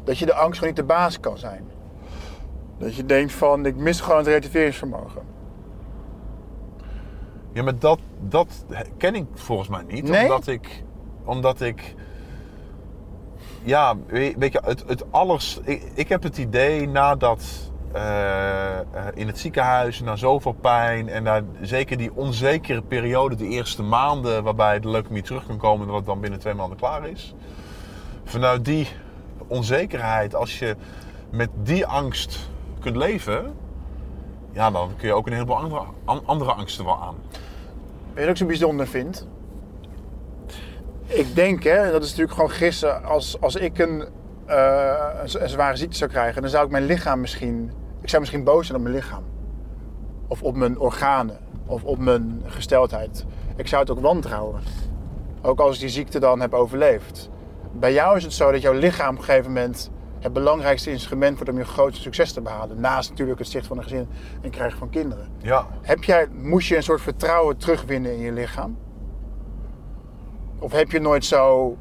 Dat je de angst gewoon niet de baas kan zijn? Dat je denkt van, ik mis gewoon het relativeringsvermogen. Ja, maar dat, dat ken ik volgens mij niet. Nee? Omdat ik. Omdat ik. Ja, weet je, het, het alles. Ik, heb het idee nadat. eh, eh, in het ziekenhuis, na zoveel pijn en na zeker die onzekere periode, de eerste maanden, waarbij de leukemie terug kan komen en dat het dan binnen twee maanden klaar is. Vanuit die onzekerheid, als je met die angst kunt leven, ja, dan kun je ook een heleboel andere, an- andere angsten wel aan. Weet je wat ik zo bijzonder vind? Ik denk, hè, dat is natuurlijk gewoon gissen. Als, als ik een, eh, een zware ziekte zou krijgen, dan zou ik mijn lichaam misschien... Ik zou misschien boos zijn op mijn lichaam. Of op mijn organen. Of op mijn gesteldheid. Ik zou het ook wantrouwen. Ook als ik die ziekte dan heb overleefd. Bij jou is het zo dat jouw lichaam op een gegeven moment het belangrijkste instrument wordt om je grootste succes te behalen. Naast natuurlijk het stichten van een gezin en krijgen van kinderen. Ja, Heb jij, moest je een soort vertrouwen terugwinnen in je lichaam? Of heb je nooit zo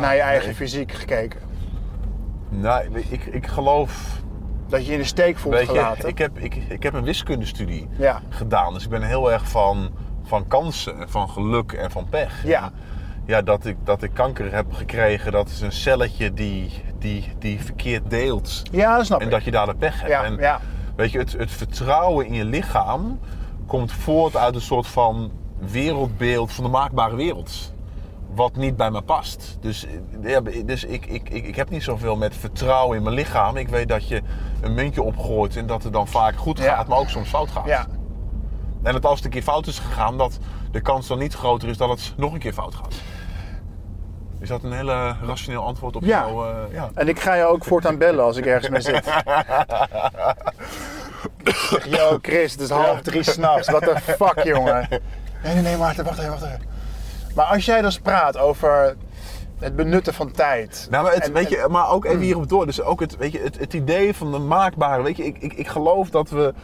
naar je eigen nee. fysiek gekeken? nee, ik, ik geloof. Dat je in de steek voelt Weet je, gelaten? ik heb, ik, ik heb een wiskundestudie Ja. gedaan. Dus ik ben heel erg van, van kansen, en van geluk en van pech. Ja. En ja, dat ik, dat ik kanker heb gekregen, dat is een celletje die, die, die verkeerd deelt. Ja, dat snap En ik. dat je daar de pech hebt. Ja, en ja. weet je, het, het vertrouwen in je lichaam komt voort uit een soort van wereldbeeld van de maakbare wereld. Wat niet bij me past. Dus, eh, ja, dus ik, ik, ik, ik heb niet zoveel met vertrouwen in mijn lichaam. Ik weet dat je een muntje opgooit en dat het dan vaak goed Ja. gaat, maar ook soms fout gaat. Ja. En dat als het een keer fout is gegaan, dat de kans dan niet groter is dat het nog een keer fout gaat. Is dat een hele rationeel antwoord op Ja. jouw... eh, ja. En ik ga je ook voortaan bellen als ik ergens mee zit. Yo, Chris, het is half drie s'nachts. What the fuck, jongen? Nee, nee, nee, wacht, wacht even, wacht even. Maar als jij dus praat over het benutten van tijd. Nou, maar, het, En- weet je, maar ook even hierop door. Dus ook het, weet je, het, het idee van de maakbare. Weet je, ik, ik, ik geloof dat we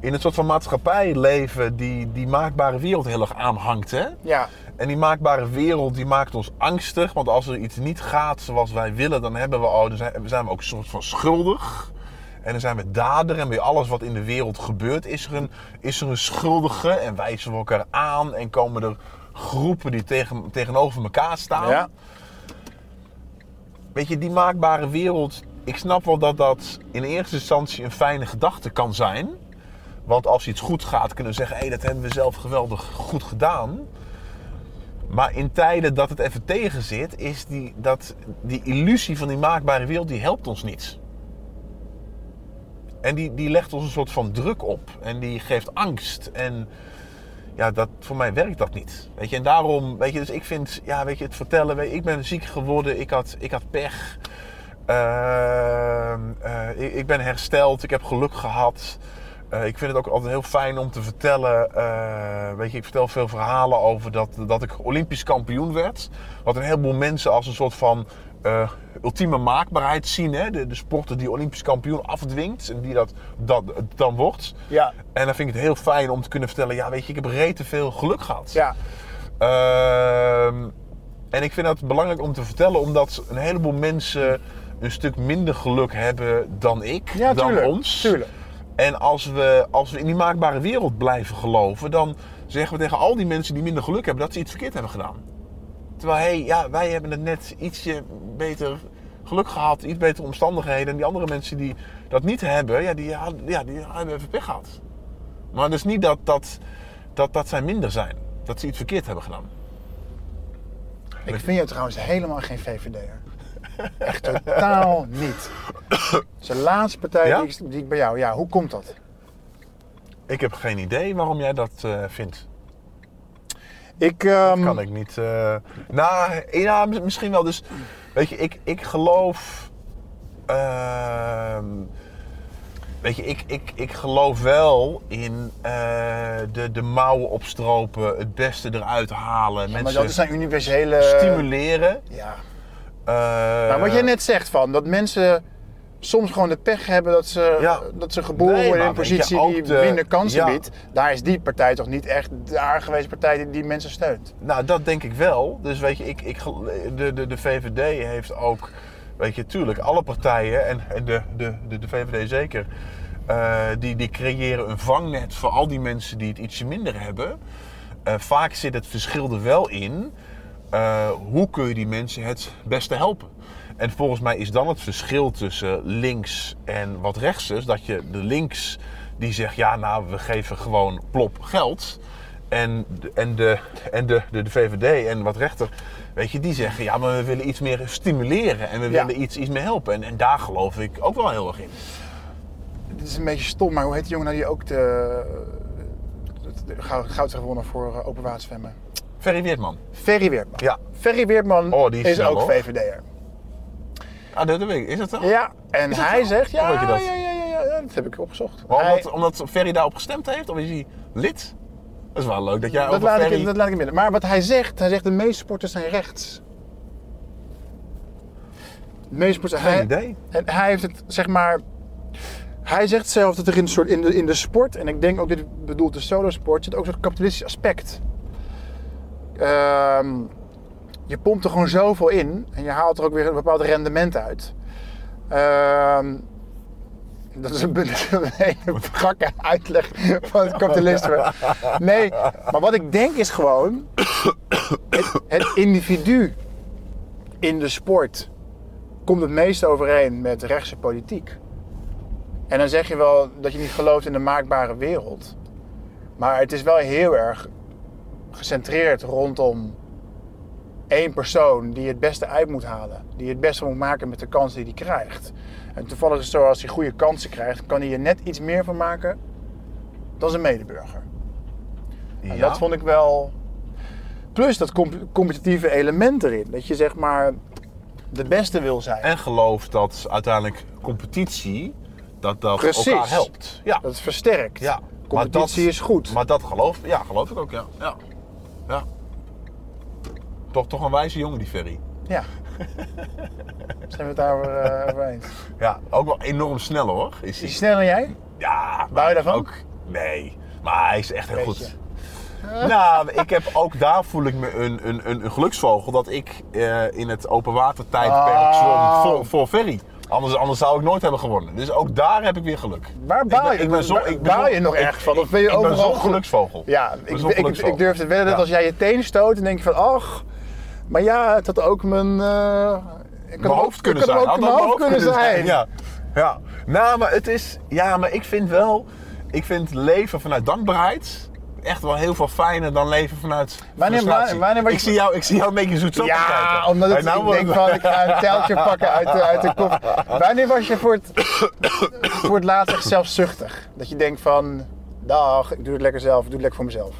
in een soort van maatschappij leven die die maakbare wereld heel erg aanhangt. Hè? Ja, En die maakbare wereld die maakt ons angstig. Want als er iets niet gaat zoals wij willen, dan hebben we, oh, dan zijn, zijn we ook een soort van schuldig. En dan zijn we dader. En bij alles wat in de wereld gebeurt, is er een, is er een schuldige. En wijzen we elkaar aan. En komen er groepen die tegen, tegenover elkaar staan. ja. Weet je, die maakbare wereld. Ik snap wel dat dat in eerste instantie een fijne gedachte kan zijn. Want als iets goed gaat, kunnen we zeggen: hé, hey, dat hebben we zelf geweldig goed gedaan. Maar in tijden dat het even tegen zit, is die, dat, die illusie van die maakbare wereld, die helpt ons niet. En die, die legt ons een soort van druk op. En die geeft angst. En ja, dat, voor mij werkt dat niet. Weet je, en daarom, weet je, dus ik vind, ja, weet je, het vertellen, weet je, ik ben ziek geworden, ik had, ik had pech. Ehm, eh, ik, ik ben hersteld, ik heb geluk gehad. Eh, ik vind het ook altijd heel fijn om te vertellen. eh, weet je, ik vertel veel verhalen over dat, dat ik Olympisch kampioen werd. Wat een heleboel mensen als een soort van eh, ultieme maakbaarheid zien. Hè? De, de sporter die Olympisch kampioen afdwingt en die dat, dat dan wordt. Ja, En dan vind ik het heel fijn om te kunnen vertellen: ja, weet je, ik heb rete veel geluk gehad. ja. Ehm, en ik vind dat belangrijk om te vertellen, omdat een heleboel mensen een stuk minder geluk hebben dan ik, Ja, dan tuurlijk. ons. Tuurlijk. En als we, als we in die maakbare wereld blijven geloven, dan zeggen we tegen al die mensen die minder geluk hebben dat ze iets verkeerd hebben gedaan. Terwijl, hé, hey, ja, wij hebben het net ietsje beter geluk gehad, iets betere omstandigheden. En die andere mensen die dat niet hebben, ja, die, ja, die hebben even pech gehad. Maar dus niet dat, dat, dat, dat zij minder zijn. Dat ze iets verkeerd hebben gedaan. Ik vind je trouwens helemaal geen VVD'er. Echt totaal niet. De laatste partij Ja? die, ik, die ik bij jou... Ja, hoe komt dat? Ik heb geen idee waarom jij dat eh, vindt. Ik, ehm, kan ik niet. eh, nou, ja, mis- misschien wel. Dus, weet je, ik, ik geloof. ehm, weet je, ik, ik, ik geloof wel in eh, de, de mouwen opstropen, het beste eruit halen, maar mensen dat is een universele... stimuleren. Ja. eh, Maar wat jij net zegt van, dat mensen soms gewoon de pech hebben dat ze, Ja. dat ze geboren Nee, worden in een positie die de- minder kansen ja. biedt. Daar is die partij toch niet echt de aangewezen partij die, die mensen steunt. Nou, dat denk ik wel. Dus weet je, ik, ik, de, de, de VVD heeft ook, weet je, tuurlijk, alle partijen en, en de, de, de, de VVD zeker, eh, die, die creëren een vangnet voor al die mensen die het ietsje minder hebben. Eh, vaak zit het verschil er wel in, eh, hoe kun je die mensen het beste helpen? En volgens mij is dan het verschil tussen links en wat rechts is, dat je de links die zegt, ja nou, we geven gewoon plop geld. En, de- en, de, en de, de, de VVD en wat rechter, weet je, die zeggen ja, maar we willen iets meer stimuleren en we Ja. willen iets, iets meer helpen. En, en daar geloof ik ook wel heel erg in. Dit is een beetje stom, maar hoe heet die jongen nou die ook de, de goud, goud heeft gewonnen voor uh, open waterzwemmen? Ferry Weertman. Ferry Weertman. Ja. Ferry Weertman Oh, die is is, ook. VVD'er. Ah, dat weet ik. Is dat zo? Ja, en dat hij zo? zegt, ja, je dat? ja, ja, ja, ja, ja, dat heb ik opgezocht. Maar Hij- omdat, omdat Ferry daarop gestemd heeft? Of is hij lid? Dat is wel leuk dat jij dat, over laat Ferry... ik, dat laat ik in midden. Maar wat hij zegt, hij zegt de meeste sporters zijn rechts. De meeste sporters... Geen hij, idee. En hij heeft het, zeg maar... Hij zegt zelf dat er in, een soort, in, de, in de sport, en ik denk ook dit bedoelt de solosport, zit ook zo'n kapitalistisch aspect. Ehm, je pompt er gewoon zoveel in en je haalt er ook weer een bepaald rendement uit. Ehm, dat is een, hele brakke uitleg van het kapitalisme. Nee, maar wat ik denk is gewoon... Het, het individu in de sport komt het meest overeen met rechtse politiek. En dan zeg je wel dat je niet gelooft in de maakbare wereld. Maar het is wel heel erg gecentreerd rondom één persoon die het beste uit moet halen. Die het beste moet maken met de kansen die hij krijgt. En toevallig is het zo, als hij goede kansen krijgt, kan hij er net iets meer van maken dan zijn medeburger. En Ja. dat vond ik wel. Plus dat comp- competitieve element erin. Dat je zeg maar de beste wil zijn. En geloof dat uiteindelijk competitie, dat dat Precies. elkaar helpt. Ja. Dat het versterkt. Ja, Competitie maar is goed. Maar dat geloof, ja, geloof ik ook, ja. ja. ja. Toch, toch een wijze jongen, die Ferry. Ja. Zijn we het daar eh, over eens? Ja, ook wel enorm snel hoor. Is Is hij. sneller dan jij? Ja, Bouw je daarvan? Ook, nee, maar hij is echt heel Beetje. goed. Nou, ik heb ook daar voel ik me een, een, een, een geluksvogel dat ik eh, in het open water tijdperk Oh. zwom voor, voor Ferry. Anders, anders zou ik nooit hebben gewonnen. Dus ook daar heb ik weer geluk. Waar baal je, ik ben zo- ik ben baal je nog erg van? Of ben je ik ben zo'n geluksvogel. Ja, ik, ik, ik, durf te wedden dat als jij je teen stoot, dan denk je van, ach, maar ja, het had ook mijn... eh, ik mijn hoofd kunnen het zijn. had mijn hoofd kunnen zijn. Ja. ja. Nou, maar het is... Ja, maar ik vind wel... Ik vind leven vanuit dankbaarheid echt wel heel veel fijner dan leven vanuit Wanneer- frustratie. wanneer je- ik, zie jou, ik zie jou een beetje zoet Ja, kijken. omdat het, nou ik wordt denk het- van, ik ga een teltje pakken uit de, uit de kop. Wanneer was je voor het, voor het laatst echt zelfzuchtig? Dat je denkt van, dag, ik doe het lekker zelf, ik doe het lekker voor mezelf.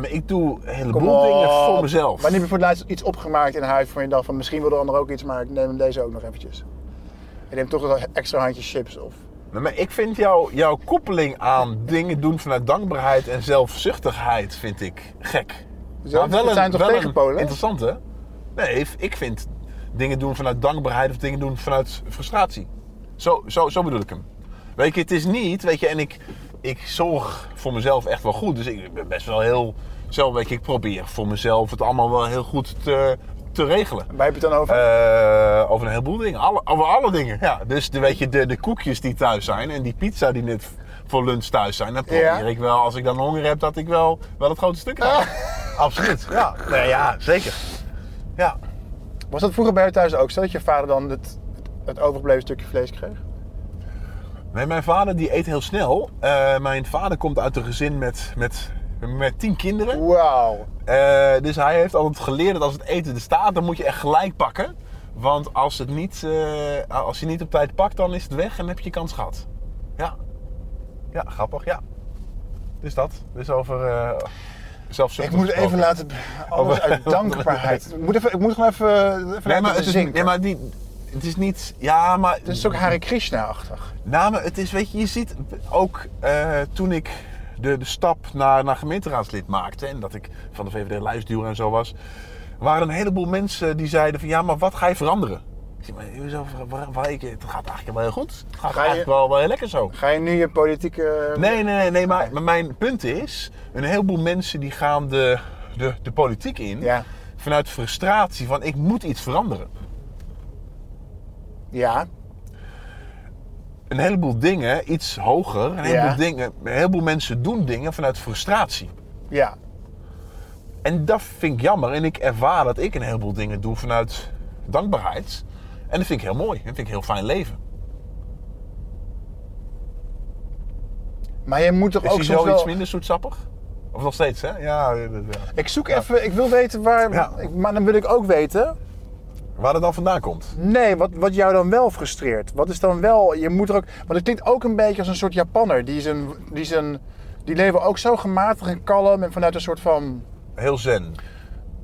Maar ik doe een heleboel dingen voor mezelf. Wanneer heb je voor het laatst iets opgemaakt in huis van je dacht van, misschien wil de ander ook iets, maar ik neem deze ook nog eventjes. Je neemt toch een extra handje chips of... Maar ik vind jou, jouw koppeling aan dingen doen vanuit dankbaarheid en zelfzuchtigheid vind ik gek. Zo, Maar zijn toch wel een tegenpolen? Interessant hè? Nee, ik vind dingen doen vanuit dankbaarheid of dingen doen vanuit frustratie. Zo, zo, zo bedoel ik hem. Weet je, het is niet, weet je, en ik, ik zorg voor mezelf echt wel goed. Dus ik ben best wel heel, zelf, weet je, ik probeer voor mezelf het allemaal wel heel goed te, te regelen. Waar heb je het dan over? Eh, over een heleboel dingen. Alle, over alle dingen. Ja, dus de, weet je, de, de koekjes die thuis zijn en die pizza die net voor lunch thuis zijn. Dan probeer Ja. ik wel, als ik dan honger heb, dat ik wel, wel het grote stuk krijg. Absoluut. Ja. Nee, ja, zeker. Ja. Was dat vroeger bij jou thuis ook zo, dat je vader dan het, het overgebleven stukje vlees kreeg? Nee, mijn vader die eet heel snel. Eh, mijn vader komt uit een gezin met, met, met tien kinderen. Wauw. Eh, dus hij heeft altijd geleerd dat als het eten er staat, dan moet je echt gelijk pakken. Want als, het niet, eh, als je niet op tijd pakt, dan is het weg en heb je je kans gehad. Ja. Ja, grappig, ja. dus dat. Dus over. Ik moet even laten... Alles uit dankbaarheid. Ik moet, even, ik moet gewoon even, even Nee, maar, het is, nee, maar die, het is niet... Ja, maar... Het is ook Hare Krishna-achtig. Nou, maar het is, weet je, je ziet ook eh, toen ik de, de stap naar, naar gemeenteraadslid maakte en dat ik van de VVD lijstduwer en zo was, waren een heleboel mensen die zeiden van ja, maar wat ga je veranderen? Ik zeg, maar waar, ik, het gaat eigenlijk wel heel goed. Het gaat Ga je- eigenlijk wel, wel heel lekker zo. Ga je nu je politieke... Nee, nee, nee, nee maar, maar mijn punt is, een heleboel mensen die gaan de, de, de politiek in Ja. vanuit frustratie van ik moet iets veranderen. Ja. een heleboel dingen iets hoger. Een heleboel, Ja. dingen, een heleboel mensen doen dingen vanuit frustratie. Ja. En dat vind ik jammer. En ik ervaar dat ik een heleboel dingen doe vanuit dankbaarheid. En dat vind ik heel mooi. Dat vind ik een heel fijn leven. Maar je moet toch Is ook soms zo wel... iets minder zoetsappig? Of nog steeds, hè? Ja. ja. Ik zoek even... Ik wil weten waar... Ja. Ik, maar dan wil ik ook weten... Waar dat dan vandaan komt. Nee, wat, wat jou dan wel frustreert. Wat is dan wel... Je moet er ook... Want het klinkt ook een beetje als een soort Japanner. Die zijn... Die, zijn, die leven ook zo gematigd en kalm. En vanuit een soort van... Heel zen.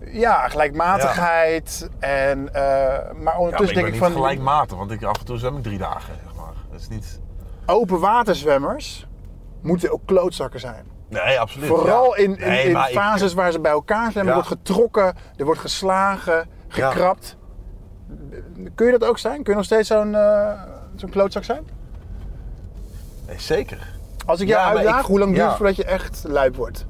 Ja, gelijkmatigheid. En... eh, maar Ja, maar ondertussen ik denk ik niet van... gelijkmatig. Want ik, af en toe zwem ik drie dagen, zeg maar. Dat is niet... Open waterzwemmers moeten ook klootzakken zijn. Nee, absoluut. Vooral ja. in, in, Nee, in maar ik- fases waar ze bij elkaar zijn. Er wordt getrokken, er wordt geslagen, gekrapt. Kun je dat ook zijn? Kun je nog steeds zo'n eh, zo'n klootzak zijn? Nee, zeker. Als ik jou Ja, uitdaag, ik- hoe lang duurt ja. het voordat je echt luip wordt?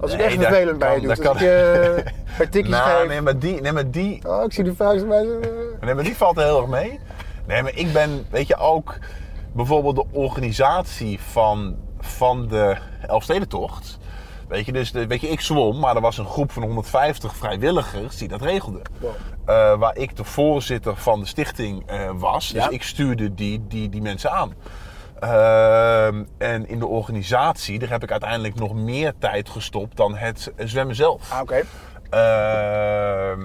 Als ik echt vervelend bij je kan- doe. Als ik je per tikjes Nou, geef. nee, maar die... Nee, maar die Oh, ik zie de vuist bij ze. Nee, maar die valt heel erg mee. Nee, maar ik ben, weet je, ook bijvoorbeeld de organisatie van, van de Elfstedentocht. Weet je, dus weet je, ik zwom, maar er was een groep van 150 vrijwilligers die dat regelden. Wow. Eh, waar ik de voorzitter van de stichting eh, was. Ja. Dus ik stuurde die, die, die mensen aan. Ehm, en in de organisatie, daar heb ik uiteindelijk nog meer tijd gestopt dan het zwemmen zelf. Ah, oké. Ehm,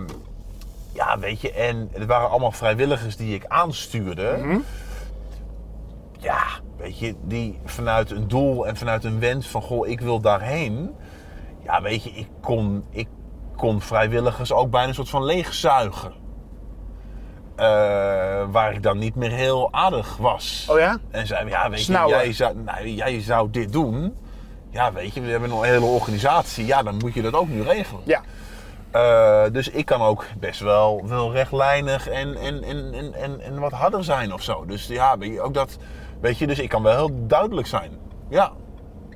ja, weet je, en het waren allemaal vrijwilligers die ik aanstuurde. Mhm. Ja, weet je, die vanuit een doel en vanuit een wens van, goh, ik wil daarheen. Ja, weet je, ik kon, ik kon vrijwilligers ook bijna een soort van leegzuigen. Eh, waar ik dan niet meer heel aardig was. Oh ja? En zei, ja, weet Snauwen. je, jij zou, nou, jij zou dit doen. Ja, weet je, we hebben een hele organisatie. Ja, dan moet je dat ook nu regelen. Ja. Eh, dus ik kan ook best wel, wel rechtlijnig en, en, en, en, en, en wat harder zijn of zo. Dus ja, ook dat, weet je, dus ik kan wel heel duidelijk zijn. Ja.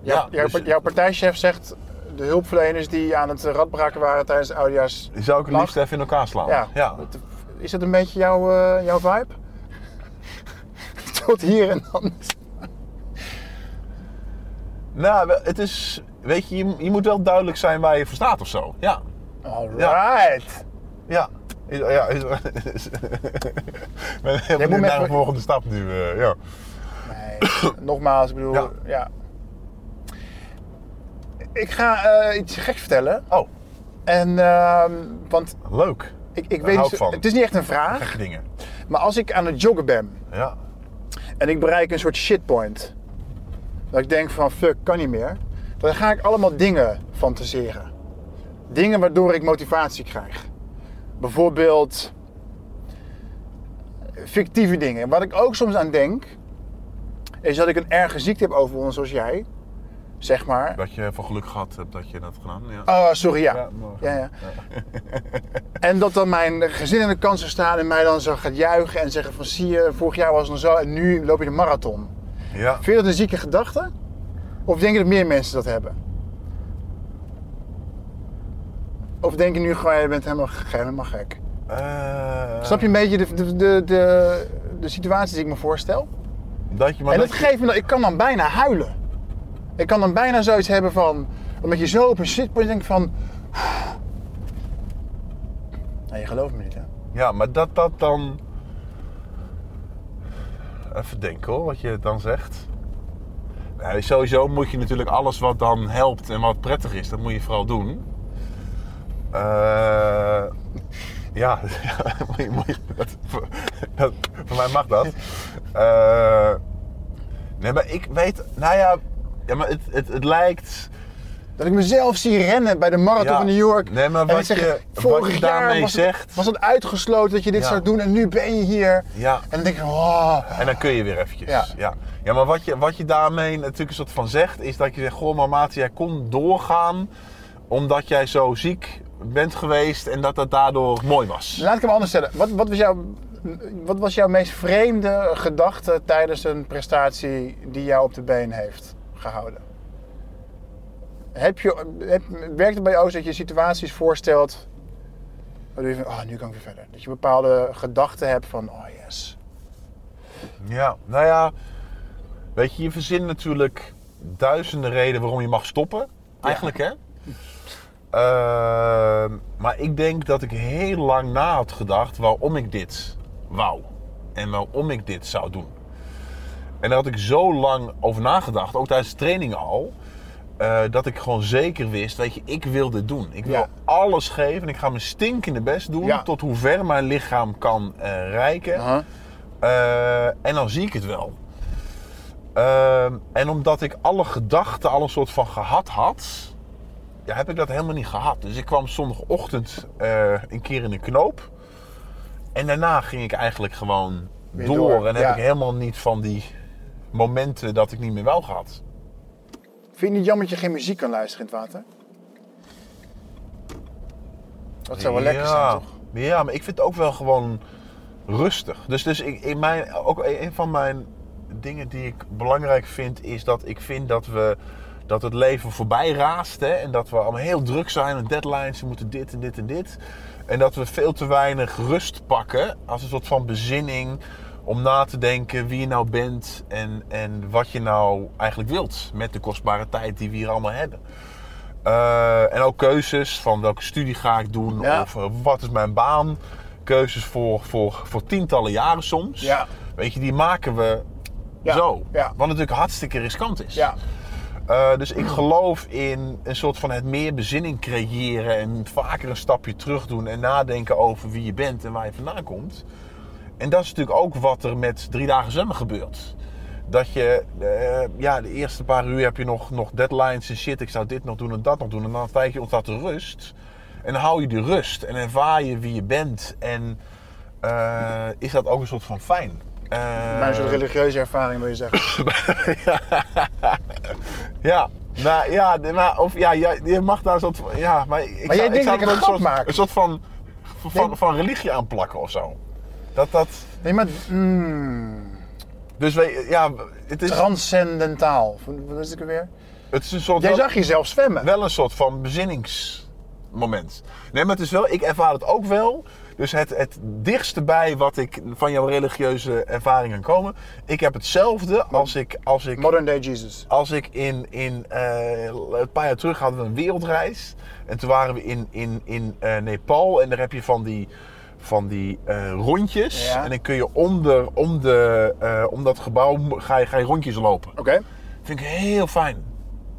Ja, jouw, dus jouw partijchef zegt de hulpverleners die aan het radbraken waren tijdens de oudjaars. die zou ik het liefst even in elkaar slaan. Ja. ja. Is dat een beetje jouw, eh, jouw vibe? Tot hier en dan. Nou, het is, weet je, je, je moet wel duidelijk zijn waar je voor staat of zo. Ja. Alright. Ja. Ja, is, is, ik ben helemaal naar de volgende stap nu. eh, ja. Nee, nogmaals, ik bedoel, ja. Ja. Ik ga eh, iets geks vertellen. Oh, En, ehm, want leuk. ik, ik Daar weet hou niet, ik van. het is niet echt een vraag, Gekke dingen. maar als ik aan het joggen ben Ja. en ik bereik een soort shitpoint, dat ik denk van fuck, kan niet meer, dan ga ik allemaal dingen fantaseren. Dingen waardoor ik motivatie krijg. Bijvoorbeeld fictieve dingen. Wat ik ook soms aan denk, is dat ik een erge ziekte heb overwonnen zoals jij. Zeg maar. Dat je van geluk gehad hebt dat je dat gedaan. Ja. Oh, sorry, ja. Ja, Ja, ja. En dat dan mijn gezin in de kansen staan en mij dan zo gaat juichen en zeggen van zie je, vorig jaar was het nog zo en nu loop je de marathon. Ja. Vind je dat een zieke gedachte? Of denk je dat meer mensen dat hebben? Of denk je nu gewoon, je bent helemaal, helemaal gek? Eh, Snap je een beetje de, de, de, de, de situatie die ik me voorstel? Dat je maar en dat geeft me dat, ik kan dan bijna huilen. Ik kan dan bijna zoiets hebben van, omdat je zo op een shitpoint denkt van... Nou, je gelooft me niet hè? Ja, maar dat dat dan... Even denken hoor, wat je dan zegt. Nee, sowieso moet je natuurlijk alles wat dan helpt en wat prettig is, dat moet je vooral doen. Eh, ja, moet je- moet je- dat, voor, dat- voor mij mag dat. Eh, nee, maar ik weet, nou ja, Ja, maar het, het, het lijkt... Dat ik mezelf zie rennen bij de marathon Ja. van New York. Nee, maar wat zeg, je- vorig wat jaar daarmee was zegt- was het uitgesloten dat je dit Ja. zou doen en nu ben je hier. Ja. En dan denk ik, oh. En dan kun je weer eventjes. Ja. Ja, ja. maar wat je, wat je daarmee natuurlijk een soort van zegt, is dat je zegt: Goh, maar maat, jij kon doorgaan omdat jij zo ziek bent geweest en dat dat daardoor mooi was. Laat ik hem anders stellen. Wat, wat, was jouw, wat was jouw meest vreemde gedachte tijdens een prestatie die jou op de been heeft gehouden? Heb je, heb, werkt het bij jou dat je situaties voorstelt waardoor je van, oh, nu kan ik weer verder. Dat je bepaalde gedachten hebt van, oh yes. Ja, nou ja, weet je, je verzint natuurlijk duizenden redenen waarom je mag stoppen. Eigenlijk, hè? Ehm, maar ik denk dat ik heel lang na had gedacht waarom ik dit wou. En waarom ik dit zou doen. En daar had ik zo lang over nagedacht, ook tijdens de training al. eh, dat ik gewoon zeker wist, weet je, ik wil dit doen. Ik wil Ja. alles geven en ik ga mijn stinkende best doen Ja. tot hoe ver mijn lichaam kan eh, reiken. Eh, en dan zie ik het wel. Ehm, en omdat ik alle gedachten al een soort van gehad had, ja, heb ik dat helemaal niet gehad. Dus ik kwam zondagochtend een keer in de knoop. En daarna ging ik eigenlijk gewoon door. door, En heb ja. ik helemaal niet van die momenten dat ik niet meer wel gehad. Vind je niet jammer dat je geen muziek kan luisteren in het water? Dat zou wel lekker zijn, toch? Ja, maar ik vind het ook wel gewoon rustig. Dus, dus ik, in mijn, ook een van mijn dingen die ik belangrijk vind, is dat ik vind dat we dat het leven voorbij raast. Hè, en dat we allemaal heel druk zijn met deadlines. We moeten dit en dit en dit. En dat we veel te weinig rust pakken als een soort van bezinning. Om na te denken wie je nou bent en, en wat je nou eigenlijk wilt. Met de kostbare tijd die we hier allemaal hebben. Eh, en ook keuzes van welke studie ga ik doen Ja. of eh, wat is mijn baan. Keuzes voor, voor, voor tientallen jaren soms. Ja. Weet je, die maken we Ja, zo. ja. Wat natuurlijk hartstikke riskant is. Eh, dus ik geloof in een soort van het meer bezinning creëren en vaker een stapje terug doen en nadenken over wie je bent en waar je vandaan komt. En dat is natuurlijk ook wat er met drie dagen zwemmen gebeurt. Dat je, eh, ja, de eerste paar uur heb je nog, nog deadlines en shit. Ik zou dit nog doen en dat nog doen. En dan tijdje ontstaat de rust. En dan hou je die rust en ervaar je wie je bent. En eh, is dat ook een soort van fijn. Eh, Maar een soort religieuze ervaring wil je zeggen. Ja, nou ja, maar, of, ja, je mag daar een soort van. Ja, maar ik Maar zou, jij denkt zou ik er een soort, maak. Een soort van, van, Nee. van religie aanplakken of zo. Dat dat. Nee, maar mm, Dus we, ja, het is, transcendentaal. Wat is het ook weer? het is een soort. Jij wel, zag jezelf zwemmen. wel een soort van bezinningsmoment. Nee, maar het is wel, ik ervaar het ook wel. Dus het, het dichtste bij wat ik van jouw religieuze ervaringen kan komen. Ik heb hetzelfde als ik, als ik Modern day Jesus. als ik in, in eh, een paar jaar terug hadden we een wereldreis. En toen waren we in, in, in eh, Nepal. En daar heb je van die, van die eh, rondjes. Ja. En dan kun je om, de, om, de, om dat gebouw ga je, ga je rondjes lopen. Oké. Vind ik heel fijn.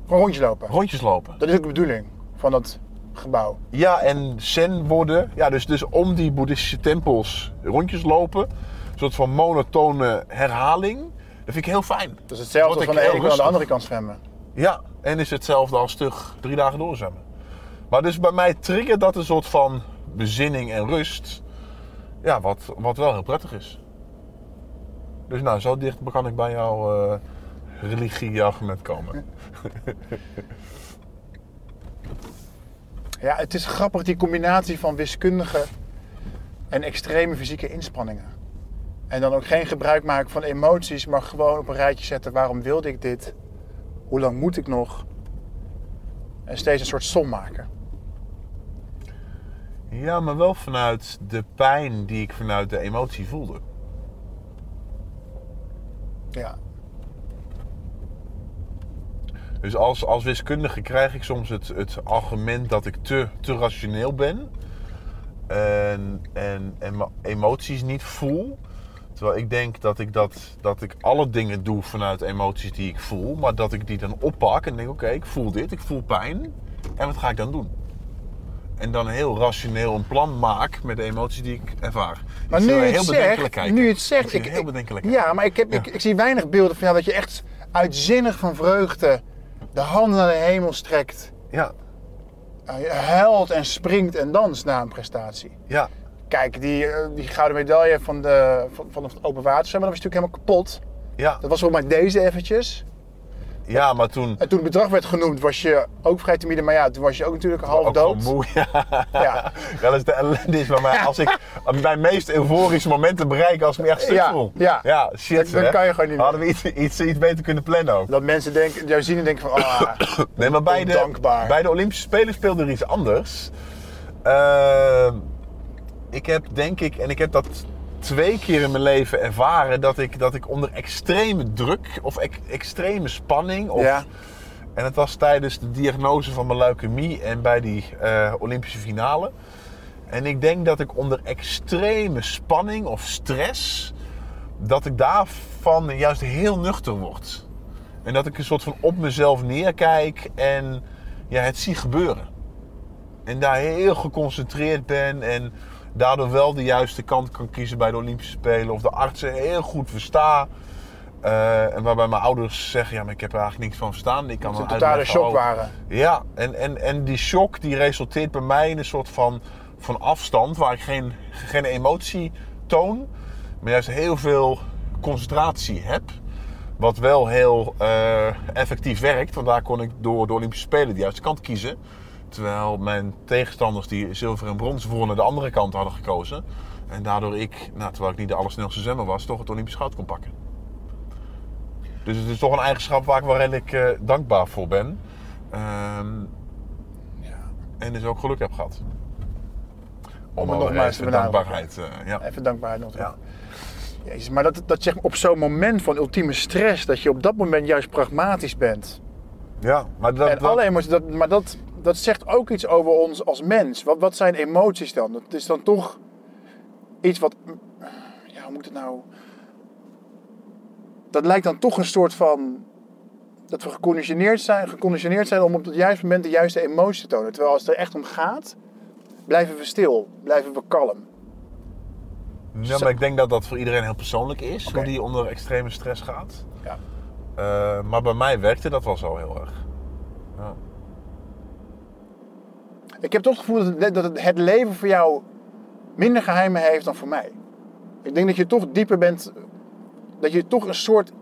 Gewoon rondje lopen. Rondjes lopen. Dat is ook de bedoeling van dat gebouw. Ja, en zen worden. Ja, dus, dus om die boeddhistische tempels rondjes lopen. Een soort van monotone herhaling. Dat vind ik heel fijn. Dat is hetzelfde als van de ene kant naar de andere kant zwemmen. Ja, en is hetzelfde als terug drie dagen doorzwemmen. Maar dus bij mij triggert dat een soort van bezinning en rust. Ja, wat, wat wel heel prettig is. Dus nou, zo dicht kan ik bij jouw eh religie-argument komen. Ja, het is grappig die combinatie van wiskundige en extreme fysieke inspanningen. En dan ook geen gebruik maken van emoties, maar gewoon op een rijtje zetten. Waarom wilde ik dit? Hoe lang moet ik nog? En steeds een soort som maken. Ja, maar wel vanuit de pijn die ik vanuit de emotie voelde. Ja, Dus als, als wiskundige krijg ik soms het, het argument dat ik te, te rationeel ben. En, en, en mijn emoties niet voel. Terwijl ik denk dat ik, dat, dat ik alle dingen doe vanuit emoties die ik voel. Maar dat ik die dan oppak en denk: oké, ik voel dit, ik voel pijn. En wat ga ik dan doen? En dan heel rationeel een plan maak met de emoties die ik ervaar. maar Ik nu heel het bedenkelijk zegt, kijken. nu het zegt, Ik heel bedenkelijk ja, maar ik, heb, Ik, ik zie weinig beelden van jou dat je echt uitzinnig van vreugde de handen naar de hemel strekt, Ja, huilt en springt en danst na een prestatie. ja. Kijk, die, eh, die gouden medaille van, de, van, van het open waterzwemmen, dat was natuurlijk helemaal kapot. Ja, Dat was volgens mij deze eventjes. Ja maar toen... En toen het bedrag werd genoemd, was je ook vrij timide. Maar ja, toen was je ook natuurlijk half ook dood. moe. Ja. Ja. Dat is de ellende is bij mij. Als ik mijn meest euforische momenten bereik als ik me echt stuk Ja, voel. ja. ja shit. Dan- kan je gewoon niet meer. Hadden we iets, iets, iets beter kunnen plannen ook. Dat mensen denken, jou zien en denken van, ah, Nee, maar bij de, Ondankbaar. bij de Olympische Spelen speelde er iets anders. Ehm, ik heb denk ik, en ik heb dat twee keer in mijn leven ervaren, dat ik, dat ik onder extreme druk of ex- extreme spanning. Of, Ja. En het was tijdens de diagnose van mijn leukemie en bij die eh, Olympische finale. En ik denk dat ik onder extreme spanning of stress, dat ik daarvan juist heel nuchter word. En dat ik een soort van op mezelf neerkijk en ja, het zie gebeuren. En daar heel geconcentreerd ben en daardoor wel de juiste kant kan kiezen bij de Olympische Spelen. Of de artsen heel goed versta. Eh, en waarbij mijn ouders zeggen, ja, maar ik heb er eigenlijk niks van verstaan. Ik kan ze een totale shock oh, waren. ja, en, en, en die shock die resulteert bij mij in een soort van, van afstand waar ik geen, geen emotie toon, maar juist heel veel concentratie heb. Wat wel heel eh, effectief werkt, want daar kon ik door de Olympische Spelen de juiste kant kiezen. Terwijl mijn tegenstanders die zilver en brons wonnen de andere kant hadden gekozen. En daardoor ik, nou, terwijl ik niet de allersnelste zwemmer was, toch het Olympisch goud kon pakken. Dus het is toch een eigenschap waar ik wel redelijk eh, dankbaar voor ben. Ehm, en dus ook geluk heb gehad. Om alle nogmaals te dankbaarheid. eh, ja. Even dankbaarheid nog terug. Ja. Jezus, maar dat, dat zeg maar op zo'n moment van ultieme stress, dat je op dat moment juist pragmatisch bent. ja, maar dat, en dat- alle emoties, dat, maar dat, dat zegt ook iets over ons als mens. Wat, wat zijn emoties dan? Dat is dan toch iets wat. Ja, hoe moet het nou. Dat lijkt dan toch een soort van. Dat we geconditioneerd zijn, geconditioneerd zijn om op het juiste moment de juiste emotie te tonen. Terwijl als het er echt om gaat, blijven we stil, blijven we kalm. ja, maar ik denk dat dat voor iedereen heel persoonlijk is, hoe die onder extreme stress gaat. Ja. Eh, maar bij mij werkte dat wel zo heel erg. Ja. Ik heb toch het gevoel dat het, leven voor jou minder geheimen heeft dan voor mij. Ik denk dat je toch dieper bent, dat je toch een soort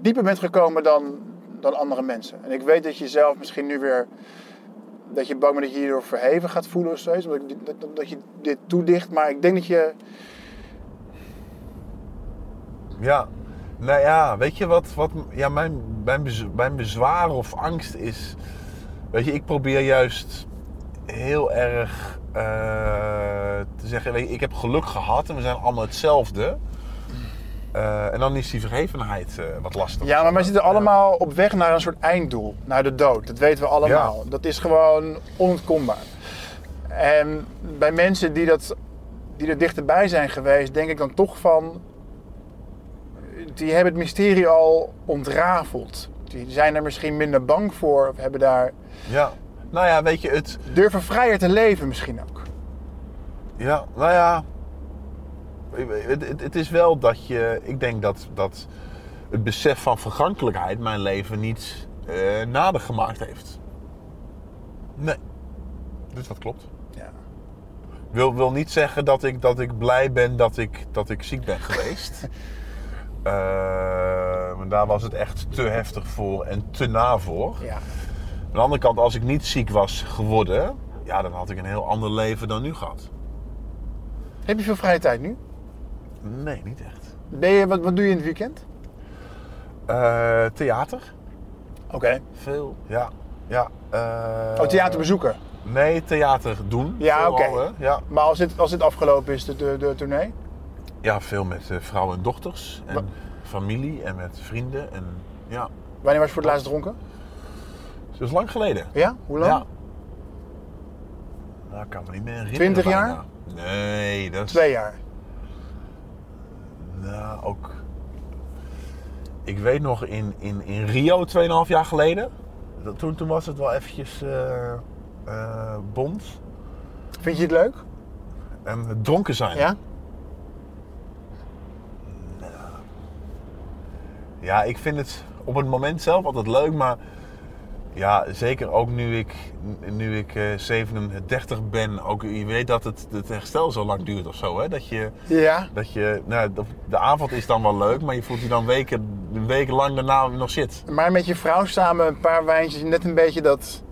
dieper bent gekomen dan, dan andere mensen. En ik weet dat je zelf misschien nu weer, dat je bang bent dat je hierdoor verheven gaat voelen of zoiets, dat, dat, je dit toedicht. Maar ik denk dat je, Ja, nou ja, weet je wat, wat ja, mijn, mijn bezwaar of angst is. Weet je, ik probeer juist heel erg eh, te zeggen: weet je, ik heb geluk gehad en we zijn allemaal hetzelfde. Eh, en dan is die verhevenheid eh, wat lastig. ja, maar wij zitten allemaal op weg naar een soort einddoel, naar de dood. Dat weten we allemaal. Dat is gewoon onontkombaar. En bij mensen die, dat, die er dichterbij zijn geweest, denk ik dan toch van. Die hebben het mysterie al ontrafeld. Die zijn er misschien minder bang voor, of hebben daar. Ja, nou ja, weet je, het. durven vrijer te leven misschien ook. Ja, nou ja. Het, het, het is wel dat je. Ik denk dat, dat het besef van vergankelijkheid mijn leven niet eh nader gemaakt heeft. Nee. Dus dat klopt. Ja. Wil, wil niet zeggen dat ik, dat ik blij ben dat ik, dat ik ziek ben geweest. Eh, maar daar was het echt te heftig voor en te na voor. ja. Aan de andere kant, als ik niet ziek was geworden, ja, dan had ik een heel ander leven dan nu gehad. Heb je veel vrije tijd nu? Nee, niet echt. Ben je, wat, wat doe je in het weekend? Eh, theater? Oké. Veel, ja. ja eh, Oh, theaterbezoeken. Nee, theater doen. Ja, oké. Ja. Maar als dit, als dit afgelopen is, de, de, de tournee? ja, veel met eh, vrouwen en dochters. En familie en met vrienden. En ja, Wanneer was je voor het laatst dronken? Dat is lang geleden. Ja? Hoe lang? Ja. Nou, ik kan me niet meer herinneren. 20 jaar? bijna. Nee, dat is... Twee jaar. Nou, ook... Ik weet nog in, in, in Rio 2,5 jaar geleden. Dat- Toen, toen was het wel eventjes eh eh, bond. Vind je het leuk? En het dronken zijn. Ja? Ja, ik vind het op het moment zelf altijd leuk, maar Ja, zeker ook nu ik, nu ik eh, 37 ben. Ook, je weet dat het, het herstel zo lang duurt of zo. Hè? Dat je, Ja. dat je nou, de, de avond is dan wel leuk, maar je voelt je dan weken, weken lang daarna nog zit. Maar met je vrouw samen een paar wijntjes, net een beetje dat,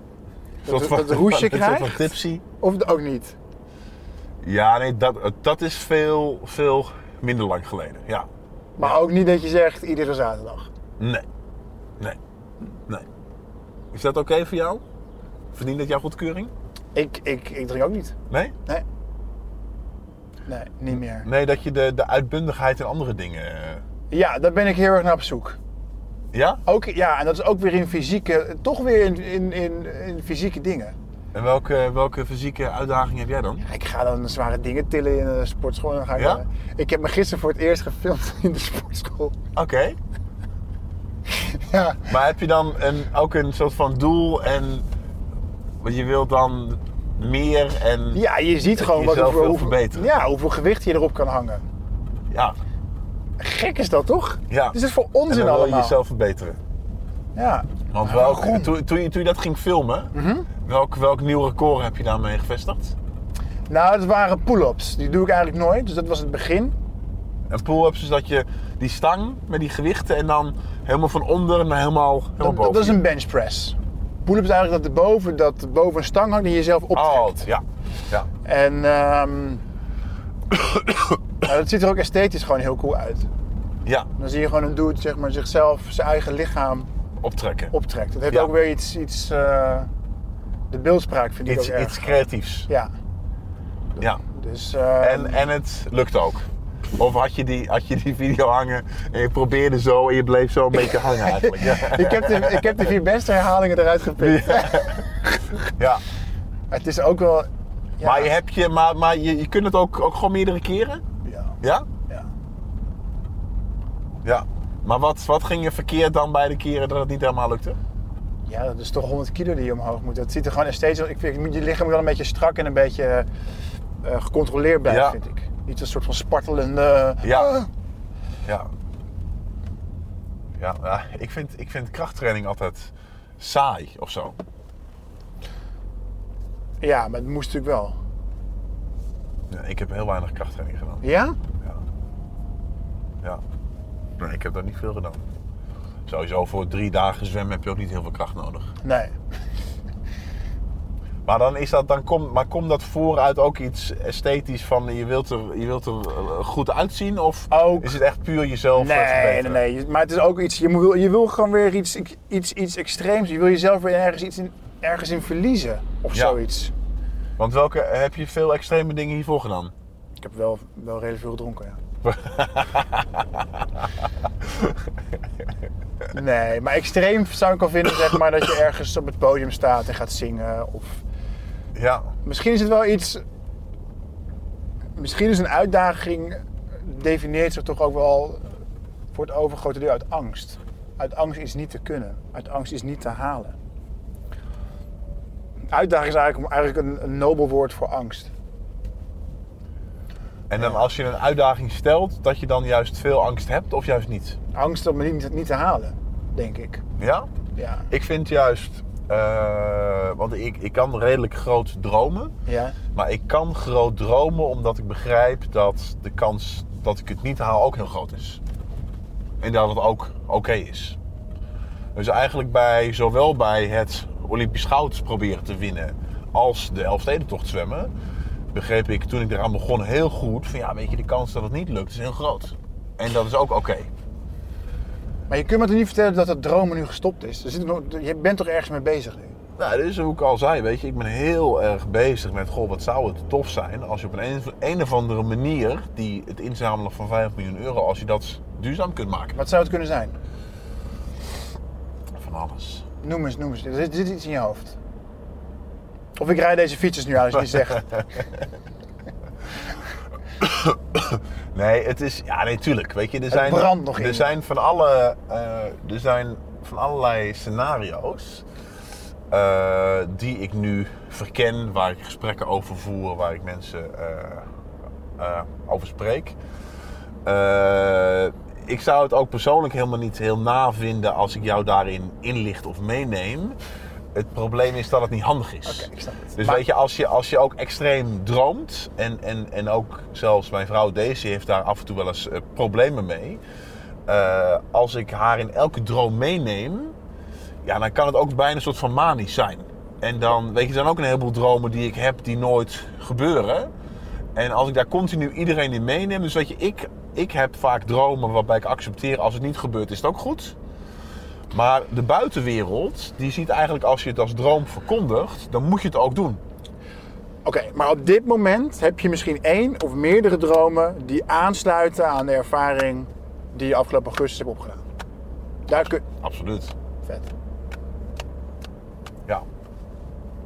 dat, roesje een soort van krijgt? tipsy. Of ook niet? Ja, nee, dat, dat is veel, veel minder lang geleden. Ja. Maar Ja. ook niet dat je zegt iedere zaterdag. Nee. Nee. Nee. Is dat oké voor jou? Verdient dat jouw goedkeuring? Ik, ik, ik drink ook niet. Nee? Nee. Nee, niet meer. Nee, dat je de, de uitbundigheid en andere dingen... eh, Ja, daar ben ik heel erg naar op zoek. Ja? Ook, ja, en dat is ook weer in fysieke, toch weer in, in, in, in fysieke dingen. En welke, welke fysieke uitdaging heb jij dan? Ik ga dan zware dingen tillen in de sportschool. En dan ga ik, Ja? ik heb me gisteren voor het eerst gefilmd in de sportschool. Oké. Ja, Maar heb je dan een, ook een soort van doel en... Je wilt dan meer en... ja je ziet Dat gewoon je wat, jezelf hoeveel, verbeteren. ja, hoeveel gewicht je erop kan hangen. Ja. Gek is dat toch? ja. Wat is dit voor en onzin dan wil je allemaal? jezelf verbeteren. Ja. Want welk, waarom? toen, toen, je, toen je dat ging filmen, Mhm. welk, welk nieuw record heb je daarmee gevestigd? Nou, het waren pull-ups. Die doe ik eigenlijk nooit. Dus dat was het begin. En pull-ups is dat je die stang met die gewichten en dan helemaal van onder naar helemaal, boven. dat is een bench press. Pull-up is eigenlijk dat er boven, dat boven een stang hangt en je jezelf optrekt. Oh, ja. ja. En ehm, nou, dat ziet er ook esthetisch gewoon heel cool uit. Ja, Dan zie je gewoon een dude zeg maar, zichzelf, zijn eigen lichaam optrekken. optrekt. Dat heeft Ja. ook weer iets, iets eh, de beeldspraak vind ik Iets, ook erg. iets creatiefs. Ja, Ja. dus... En, en het lukt ook. Of had je, die, had je die video hangen en je probeerde zo en je bleef zo een beetje hangen eigenlijk. Ja. ik, heb de, ik heb de vier beste herhalingen eruit gepikt. ja. Het is ook wel... Ja, Maar, je, heb je, maar, maar je, je kunt het ook, ook gewoon meerdere keren? Ja, Ja? ja. Ja. Maar wat, wat ging er verkeerd dan bij de keren dat het niet helemaal lukte? ja, dat is toch 100 kilo die je omhoog moet. Dat ziet er gewoon steeds... Ik vind, je lichaam wel een beetje strak en een beetje eh, gecontroleerd blijven, Ja. vind ik. Niet een soort van spartelende... Ja. Ah. Ja. Ja, ja, ik, vind, ik vind krachttraining altijd saai of zo. Ja, maar het moest natuurlijk wel. Ja, ik heb heel weinig krachttraining gedaan. Ja? Ja. Ja. Nee, ik heb daar niet veel gedaan. Sowieso voor drie dagen zwemmen heb je ook niet heel veel kracht nodig. Nee. Maar dan is dat, dan komt, maar komt dat vooruit ook iets esthetisch van je wilt er, je wilt er eh, goed uitzien? Of Ook. is het echt puur jezelf Nee, nee, nee. Maar het is ook iets... Je wil, je wil gewoon weer iets, iets, iets extreems. Je wil jezelf weer ergens, iets in, ergens in verliezen. Of Ja. zoiets. Want welke, heb je veel extreme dingen hiervoor gedaan? Ik heb wel, wel redelijk veel gedronken, ja. nee, maar extreem zou ik al vinden, zeg maar, dat je ergens op het podium staat en gaat zingen. Of Ja, misschien is het wel iets. Misschien is een uitdaging. definieert zich toch ook wel voor het overgrote deel uit angst. Uit angst iets niet te kunnen. Uit angst iets niet te halen. Uitdaging is eigenlijk, eigenlijk een, een nobel woord voor angst. en dan als je een uitdaging stelt, dat je dan juist veel angst hebt of juist niet? Angst om het niet, niet te halen, denk ik. Ja? Ja. Ik vind juist, eh, want ik, ik kan redelijk groot dromen. Ja. Maar ik kan groot dromen omdat ik begrijp dat de kans dat ik het niet haal ook heel groot is. En dat het ook oké is. Dus eigenlijk bij, zowel bij het Olympisch goud proberen te winnen als de Elfstedentocht zwemmen, begreep ik toen ik eraan begon heel goed van ja, weet je, de kans dat het niet lukt is heel groot. En dat is ook oké. Maar je kunt me toch niet vertellen dat het dromen nu gestopt is? Er zit nog, je bent toch ergens mee bezig nu? Nou, dat is hoe ik al zei, weet je. Ik ben heel erg bezig met, goh, wat zou het tof zijn als je op een, een of andere manier die, het inzamelen van 5 miljoen euro, als je dat duurzaam kunt maken. Wat zou het kunnen zijn? Van alles. Noem eens, noem eens. Er zit, er zit iets in je hoofd. Of ik rijd deze fietsers nu aan als je niet zegt. Nee, het is, ja, nee, tuurlijk. Weet je, er zijn, nog er zijn van alle, eh, er zijn van allerlei scenario's eh, die ik nu verken, waar ik gesprekken over voer, waar ik mensen eh, over spreek. Ik zou het ook persoonlijk helemaal niet heel na vinden als ik jou daarin inlicht of meeneem. Het probleem is dat het niet handig is. Oké, ik snap het. Dus Maar- weet je, als je, als je ook extreem droomt, en, en, en ook zelfs mijn vrouw Daisy heeft daar af en toe wel eens eh, problemen mee. Eh, als ik haar in elke droom meeneem, ja, dan kan het ook bijna een soort van manisch zijn. En dan, weet je, er zijn ook een heleboel dromen die ik heb die nooit gebeuren. En als ik daar continu iedereen in meeneem, dus weet je, ik, ik heb vaak dromen waarbij ik accepteer als het niet gebeurt, is het ook goed. Maar de buitenwereld, die ziet eigenlijk als je het als droom verkondigt, dan moet je het ook doen. Oké, maar op dit moment heb je misschien één of meerdere dromen die aansluiten aan de ervaring die je afgelopen augustus hebt opgedaan. Daar kun Absoluut. Vet. Ja.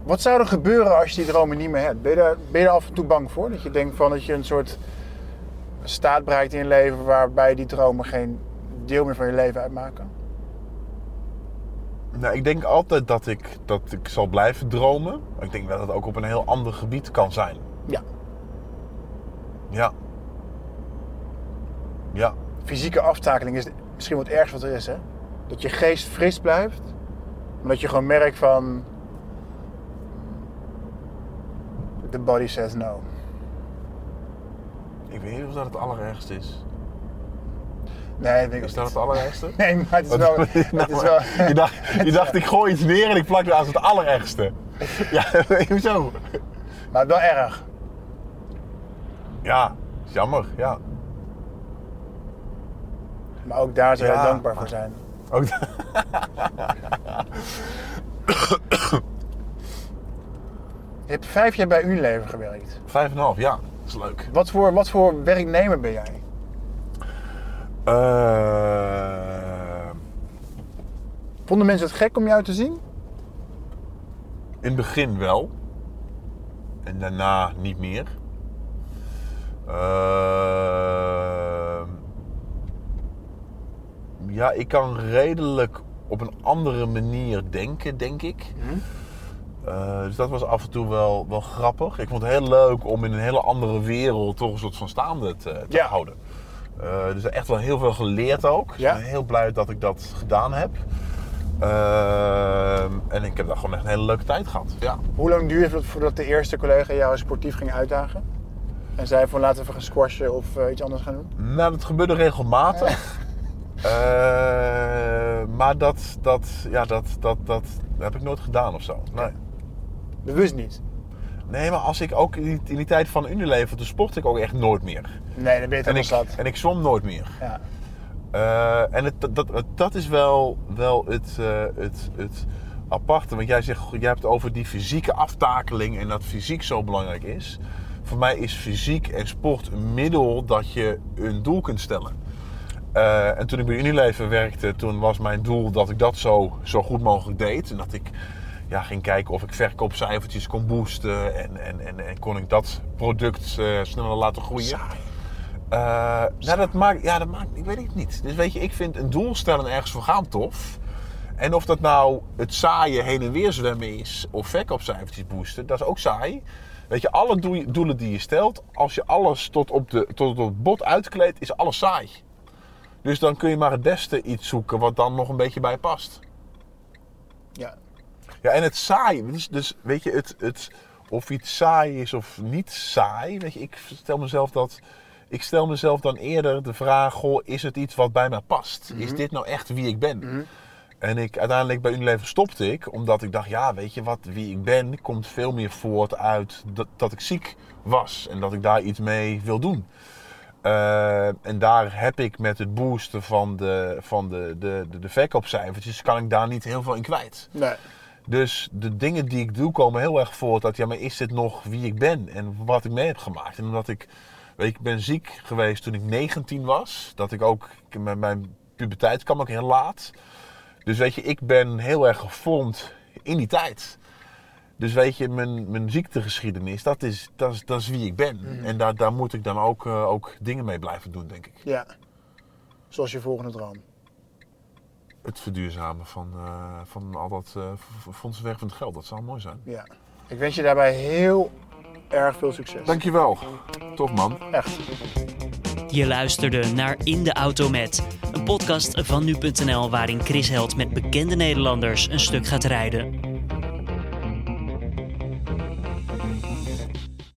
Wat zou er gebeuren als je die dromen niet meer hebt? Ben je, daar, ben je er af en toe bang voor? Dat je denkt van dat je een soort staat bereikt in je leven waarbij die dromen geen deel meer van je leven uitmaken? Nou, ik denk altijd dat ik, dat ik zal blijven dromen. Maar ik denk dat het ook op een heel ander gebied kan zijn. Ja. Ja. Ja. Fysieke aftakeling is misschien wat ergste wat er is, hè? Dat je geest fris blijft, maar dat je gewoon merkt van. The body says no. Ik weet niet of dat het allerergste is. Nee, dat denk ik Is dat niet. het allerergste? Nee, maar het is wel. Het is wel je, dacht, je dacht, ik gooi iets neer en ik plak het als het allerergste. Ja, hoezo? maar wel erg. Ja, is jammer, ja. Maar ook daar zou je Ja, dankbaar voor zijn. Ook Je hebt vijf jaar bij Unilever gewerkt. Vijf en een half, ja. Dat is leuk. Wat voor, wat voor werknemer ben jij? Eh, Vonden mensen het gek om jou te zien? in het begin wel. En daarna niet meer. Eh, ja, ik kan redelijk op een andere manier denken, denk ik. Eh, dus dat was af en toe wel, wel grappig. Ik vond het heel leuk om in een hele andere wereld toch een soort van staande te, te Ja. houden. Eh, dus echt wel heel veel geleerd ook. Ja. Ik ben heel blij dat ik dat gedaan heb. Ehm, en ik heb daar gewoon echt een hele leuke tijd gehad. Ja. Hoe lang duurde het voordat de eerste collega jou sportief ging uitdagen? En zei van laten we even gaan squashen of eh, iets anders gaan doen? Nou, dat gebeurde regelmatig. Eh, maar dat, dat, ja, dat, dat, dat heb ik nooit gedaan of zo. Nee. Bewust niet. Nee, maar als ik ook in die, tijd van Unilever, toen sportte ik ook echt nooit meer. Nee, dan ben je En helemaal ik, zat. en ik zwom nooit meer. Ja. Eh, en het, dat, dat, dat is wel, wel het, eh, het, het aparte. Want jij zegt, jij hebt over die fysieke aftakeling en dat fysiek zo belangrijk is. Voor mij is fysiek en sport een middel dat je een doel kunt stellen. Eh, en toen ik bij Unilever werkte, toen was mijn doel dat ik dat zo, zo goed mogelijk deed. En dat ik ja, ging kijken of ik verkoopcijfertjes kon boosten. En, en, en, en kon ik dat product eh, sneller laten groeien. Eh, nou, dat maakt, ja, dat maakt, ik weet het niet. Dus weet je, ik vind een doel stellen en ergens voor gaan tof. En of dat nou het saaie heen en weer zwemmen is of verkoopcijfertjes boosten, dat is ook saai. Weet je, alle doe- doelen die je stelt, als je alles tot op, de, tot op het bot uitkleedt, is alles saai. Dus dan kun je maar het beste iets zoeken wat dan nog een beetje bij past. Ja. En het saai, dus, dus weet je, het, het, of iets saai is of niet saai, weet je, ik stel mezelf dat, ik stel mezelf dan eerder de vraag, goh, is het iets wat bij mij past? Is dit nou echt wie ik ben? En ik, uiteindelijk bij Unilever stopte ik, omdat ik dacht, ja, weet je wat, wie ik ben, komt veel meer voort uit dat, dat ik ziek was en dat ik daar iets mee wil doen. Eh, en daar heb ik met het boosten van de, van de, de, de, de verkoopcijfertjes, kan ik daar niet heel veel in kwijt. Nee. Dus de dingen die ik doe komen heel erg voort uit, ja, maar is dit nog wie ik ben en wat ik mee heb gemaakt? En omdat ik, weet je, ik ben ziek geweest toen ik 19 was, dat ik ook, mijn, mijn puberteit kwam ook heel laat. Dus weet je, ik ben heel erg gevormd in die tijd. Dus weet je, mijn, mijn ziektegeschiedenis, dat is, dat, is, dat is wie ik ben. En daar, daar moet ik dan ook, eh, ook dingen mee blijven doen, denk ik. Ja. Zoals je volgende droom. Het verduurzamen van, eh, van al dat eh, v- fondsenwervend geld, dat zou mooi zijn. Ja. Ik wens je daarbij heel erg veel succes. Dankjewel. Tof man. Echt. Je luisterde naar In de Auto Met, een podcast van nu.nl waarin Chris Held met bekende Nederlanders een stuk gaat rijden.